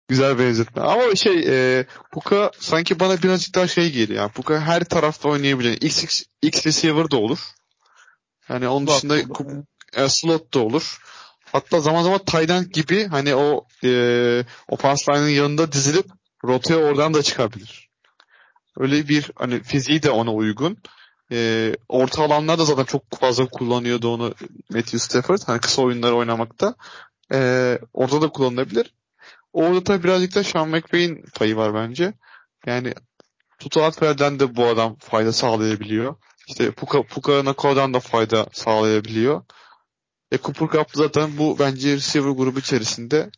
Güzel benzetme. Ama şey e, Puka sanki bana birazcık daha şey geliyor. Yani Puka her tarafta oynayabilir. X, X, X receiver da olur. Yani onun slot dışında olur, e, slot da olur. Hatta zaman zaman tight gibi hani o e, o pass line'ın yanında dizilip rotaya oradan da çıkabilir. Öyle bir hani fiziği de ona uygun. E, orta alanlar da zaten çok fazla kullanıyordu onu Matthew Stafford. Hani kısa oyunları oynamakta. E, orada da kullanılabilir. Orada tabii birazcık da Sean McVay'in payı var bence. Yani tutulat verden de bu adam fayda sağlayabiliyor. İşte Puka, Puka Nako'dan da fayda sağlayabiliyor. E Cooper Cup zaten bu bence receiver grubu içerisinde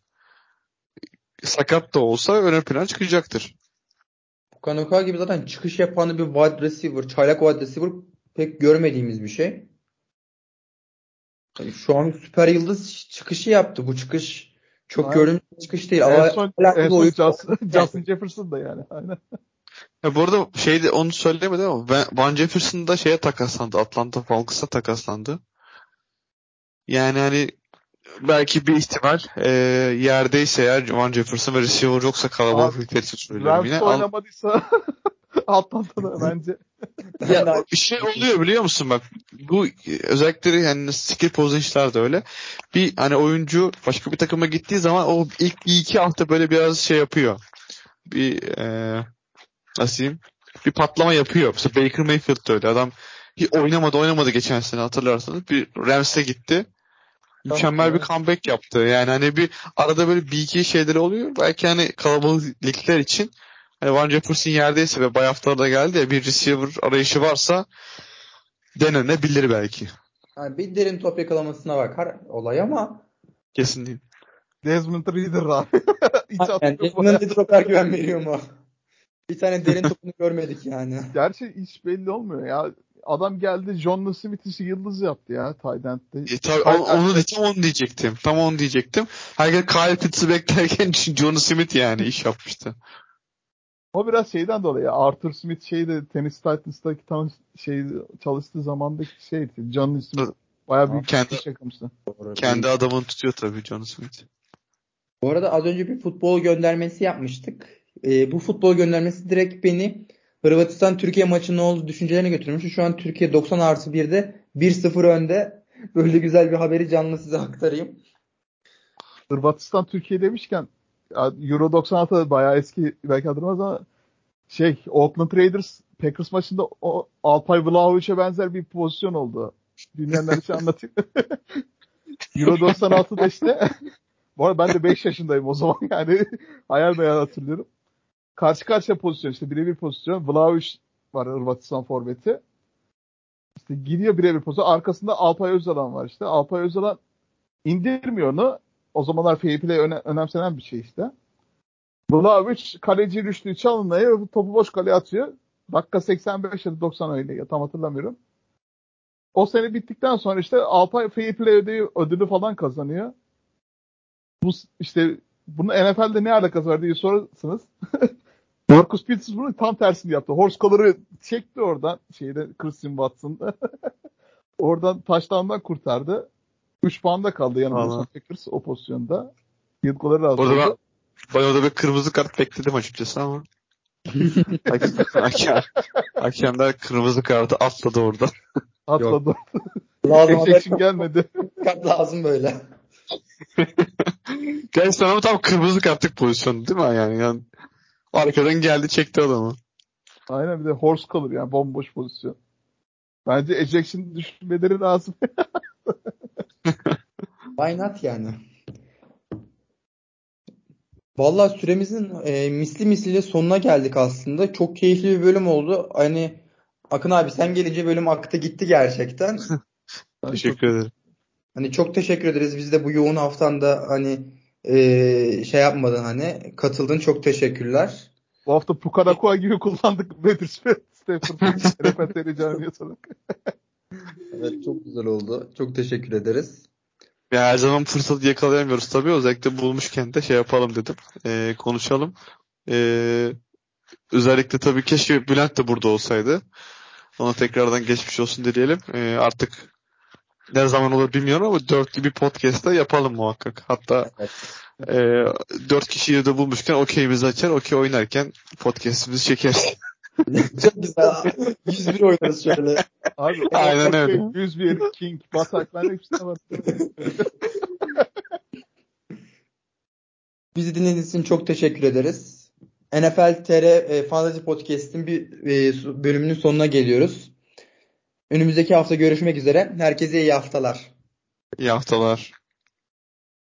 sakat da olsa ön plan çıkacaktır. Puka gibi zaten çıkış yapan bir wide receiver, çaylak wide receiver pek görmediğimiz bir şey. Yani şu an süper yıldız çıkışı yaptı. Bu çıkış çok gördüğümüz çıkış değil. En son, en son Justin, Justin Jefferson da yani. Aynen. Ya bu arada şeyde onu söylemedim ama ben, Van Jefferson da şeye takaslandı. Atlanta Falcons'a takaslandı. Yani hani belki bir ihtimal e, yerdeyse eğer Van Jefferson ve receiver yoksa kalabalık bir tercih söylüyorum yine. Oynamadıysa *laughs* Atlanta'da bence. *laughs* ya, bir şey oluyor biliyor musun bak bu özellikle yani skill position'lar da öyle. Bir hani oyuncu başka bir takıma gittiği zaman o ilk iki hafta böyle biraz şey yapıyor. Bir e, nasıl diyeyim? Bir patlama yapıyor. Mesela Baker Mayfield da öyle. Adam hiç oynamadı oynamadı geçen sene hatırlarsanız. Bir Rams'e gitti mükemmel bir comeback yaptı. Yani hani bir arada böyle bir iki şeyleri oluyor. Belki hani kalabalık ligler için hani Van Jefferson yerdeyse ve bay haftalarda geldi ya bir receiver arayışı varsa denenebilir belki. Yani bir derin top yakalamasına bakar olay ama kesin değil. Desmond Reader abi. *laughs* yani Desmond Reader o kadar güven veriyor mu? Bir tane derin *laughs* topunu görmedik yani. Gerçi hiç belli olmuyor ya adam geldi John Smith'i yıldız yaptı ya Tayland'de. E, tabii, onu, onu, tam onu diyecektim. Tam onu diyecektim. Herkes Kyle Pitts'i beklerken *laughs* John Smith yani iş yapmıştı. O biraz şeyden dolayı. Arthur Smith şeyde Tennis Titans'daki tam şey çalıştığı zamandaki şeydi. John Smith bayağı büyük kendi, yakmıştı. Kendi adamını tutuyor tabii John Smith. Bu arada az önce bir futbol göndermesi yapmıştık. E, bu futbol göndermesi direkt beni Hırvatistan Türkiye maçının olduğu düşüncelerine götürmüş. Şu an Türkiye 90 artı 1'de 1-0 önde. *laughs* Böyle güzel bir haberi canlı size aktarayım. Hırvatistan Türkiye demişken Euro 96'da bayağı eski belki hatırlamaz ama şey Oakland Raiders Packers maçında o Alpay Vlahovic'e benzer bir pozisyon oldu. Dinleyenler için anlatayım. *laughs* Euro 96'da işte bu arada ben de 5 yaşındayım o zaman yani hayal meyal hatırlıyorum. Karşı karşıya pozisyon işte birebir pozisyon. Vlahovic var Hırvatistan forveti. İşte gidiyor birebir pozisyon. Arkasında Alpay Özalan var işte. Alpay Özalan indirmiyor onu. O zamanlar fair play öne- önemsenen bir şey işte. Vlahovic kaleci düştüğü çalınmaya topu boş kaleye atıyor. Dakika 85 ya da 90 öyle tam hatırlamıyorum. O sene bittikten sonra işte Alpay Fair Play ödülü, ödülü falan kazanıyor. Bu işte bunun NFL'de ne alakası var diye sorarsınız. *laughs* Marcus Peters bunun tam tersini yaptı. Horse collar'ı çekti oradan şeyde Christian Watson. *laughs* oradan taştandan kurtardı. 3 puanda kaldı yanımda. Packers o pozisyonda. Field goal'ları az Orada ben, orada bir kırmızı kart bekledim açıkçası ama. *laughs* Hakem, hakemler kırmızı kartı atladı orada. Atladı. Lazım Ejection gelmedi. kart lazım böyle. Gerçekten ama tam kırmızı kartlık pozisyonu değil mi yani? yani arkadan geldi çekti adamı. Aynen bir de horse collar yani bomboş pozisyon. Bence ejection düşünmeleri lazım. *laughs* Why not yani? Vallahi süremizin e, misli misliyle sonuna geldik aslında. Çok keyifli bir bölüm oldu. Hani Akın abi sen gelince bölüm aktı gitti gerçekten. *laughs* Teşekkür ederim. Hani çok teşekkür ederiz. Biz de bu yoğun haftanda hani e, şey yapmadın hani katıldın. Çok teşekkürler. Bu hafta Pukanakua gibi kullandık Bedir Stafford'ın reperteri camiye olarak. Evet çok güzel oldu. Çok teşekkür ederiz. Ya her zaman fırsat yakalayamıyoruz tabii. Özellikle bulmuşken de şey yapalım dedim. Ee, konuşalım. Ee, özellikle tabii keşke Bülent de burada olsaydı. Ona tekrardan geçmiş olsun dileyelim. Ee, artık ne zaman olur bilmiyorum ama dörtlü bir podcast'ta yapalım muhakkak. Hatta e, dört kişiyi de bulmuşken okeyimizi açar, okey oynarken podcast'imizi çekeriz. *laughs* Çok güzel. 101 oynarız şöyle. Abi, Aynen öyle. 101, King, Batak ben hepsine var. *laughs* Bizi dinlediğiniz için çok teşekkür ederiz. NFL TR e, Fantasy Podcast'in bir e, bölümünün sonuna geliyoruz. Önümüzdeki hafta görüşmek üzere. Herkese iyi haftalar. İyi haftalar.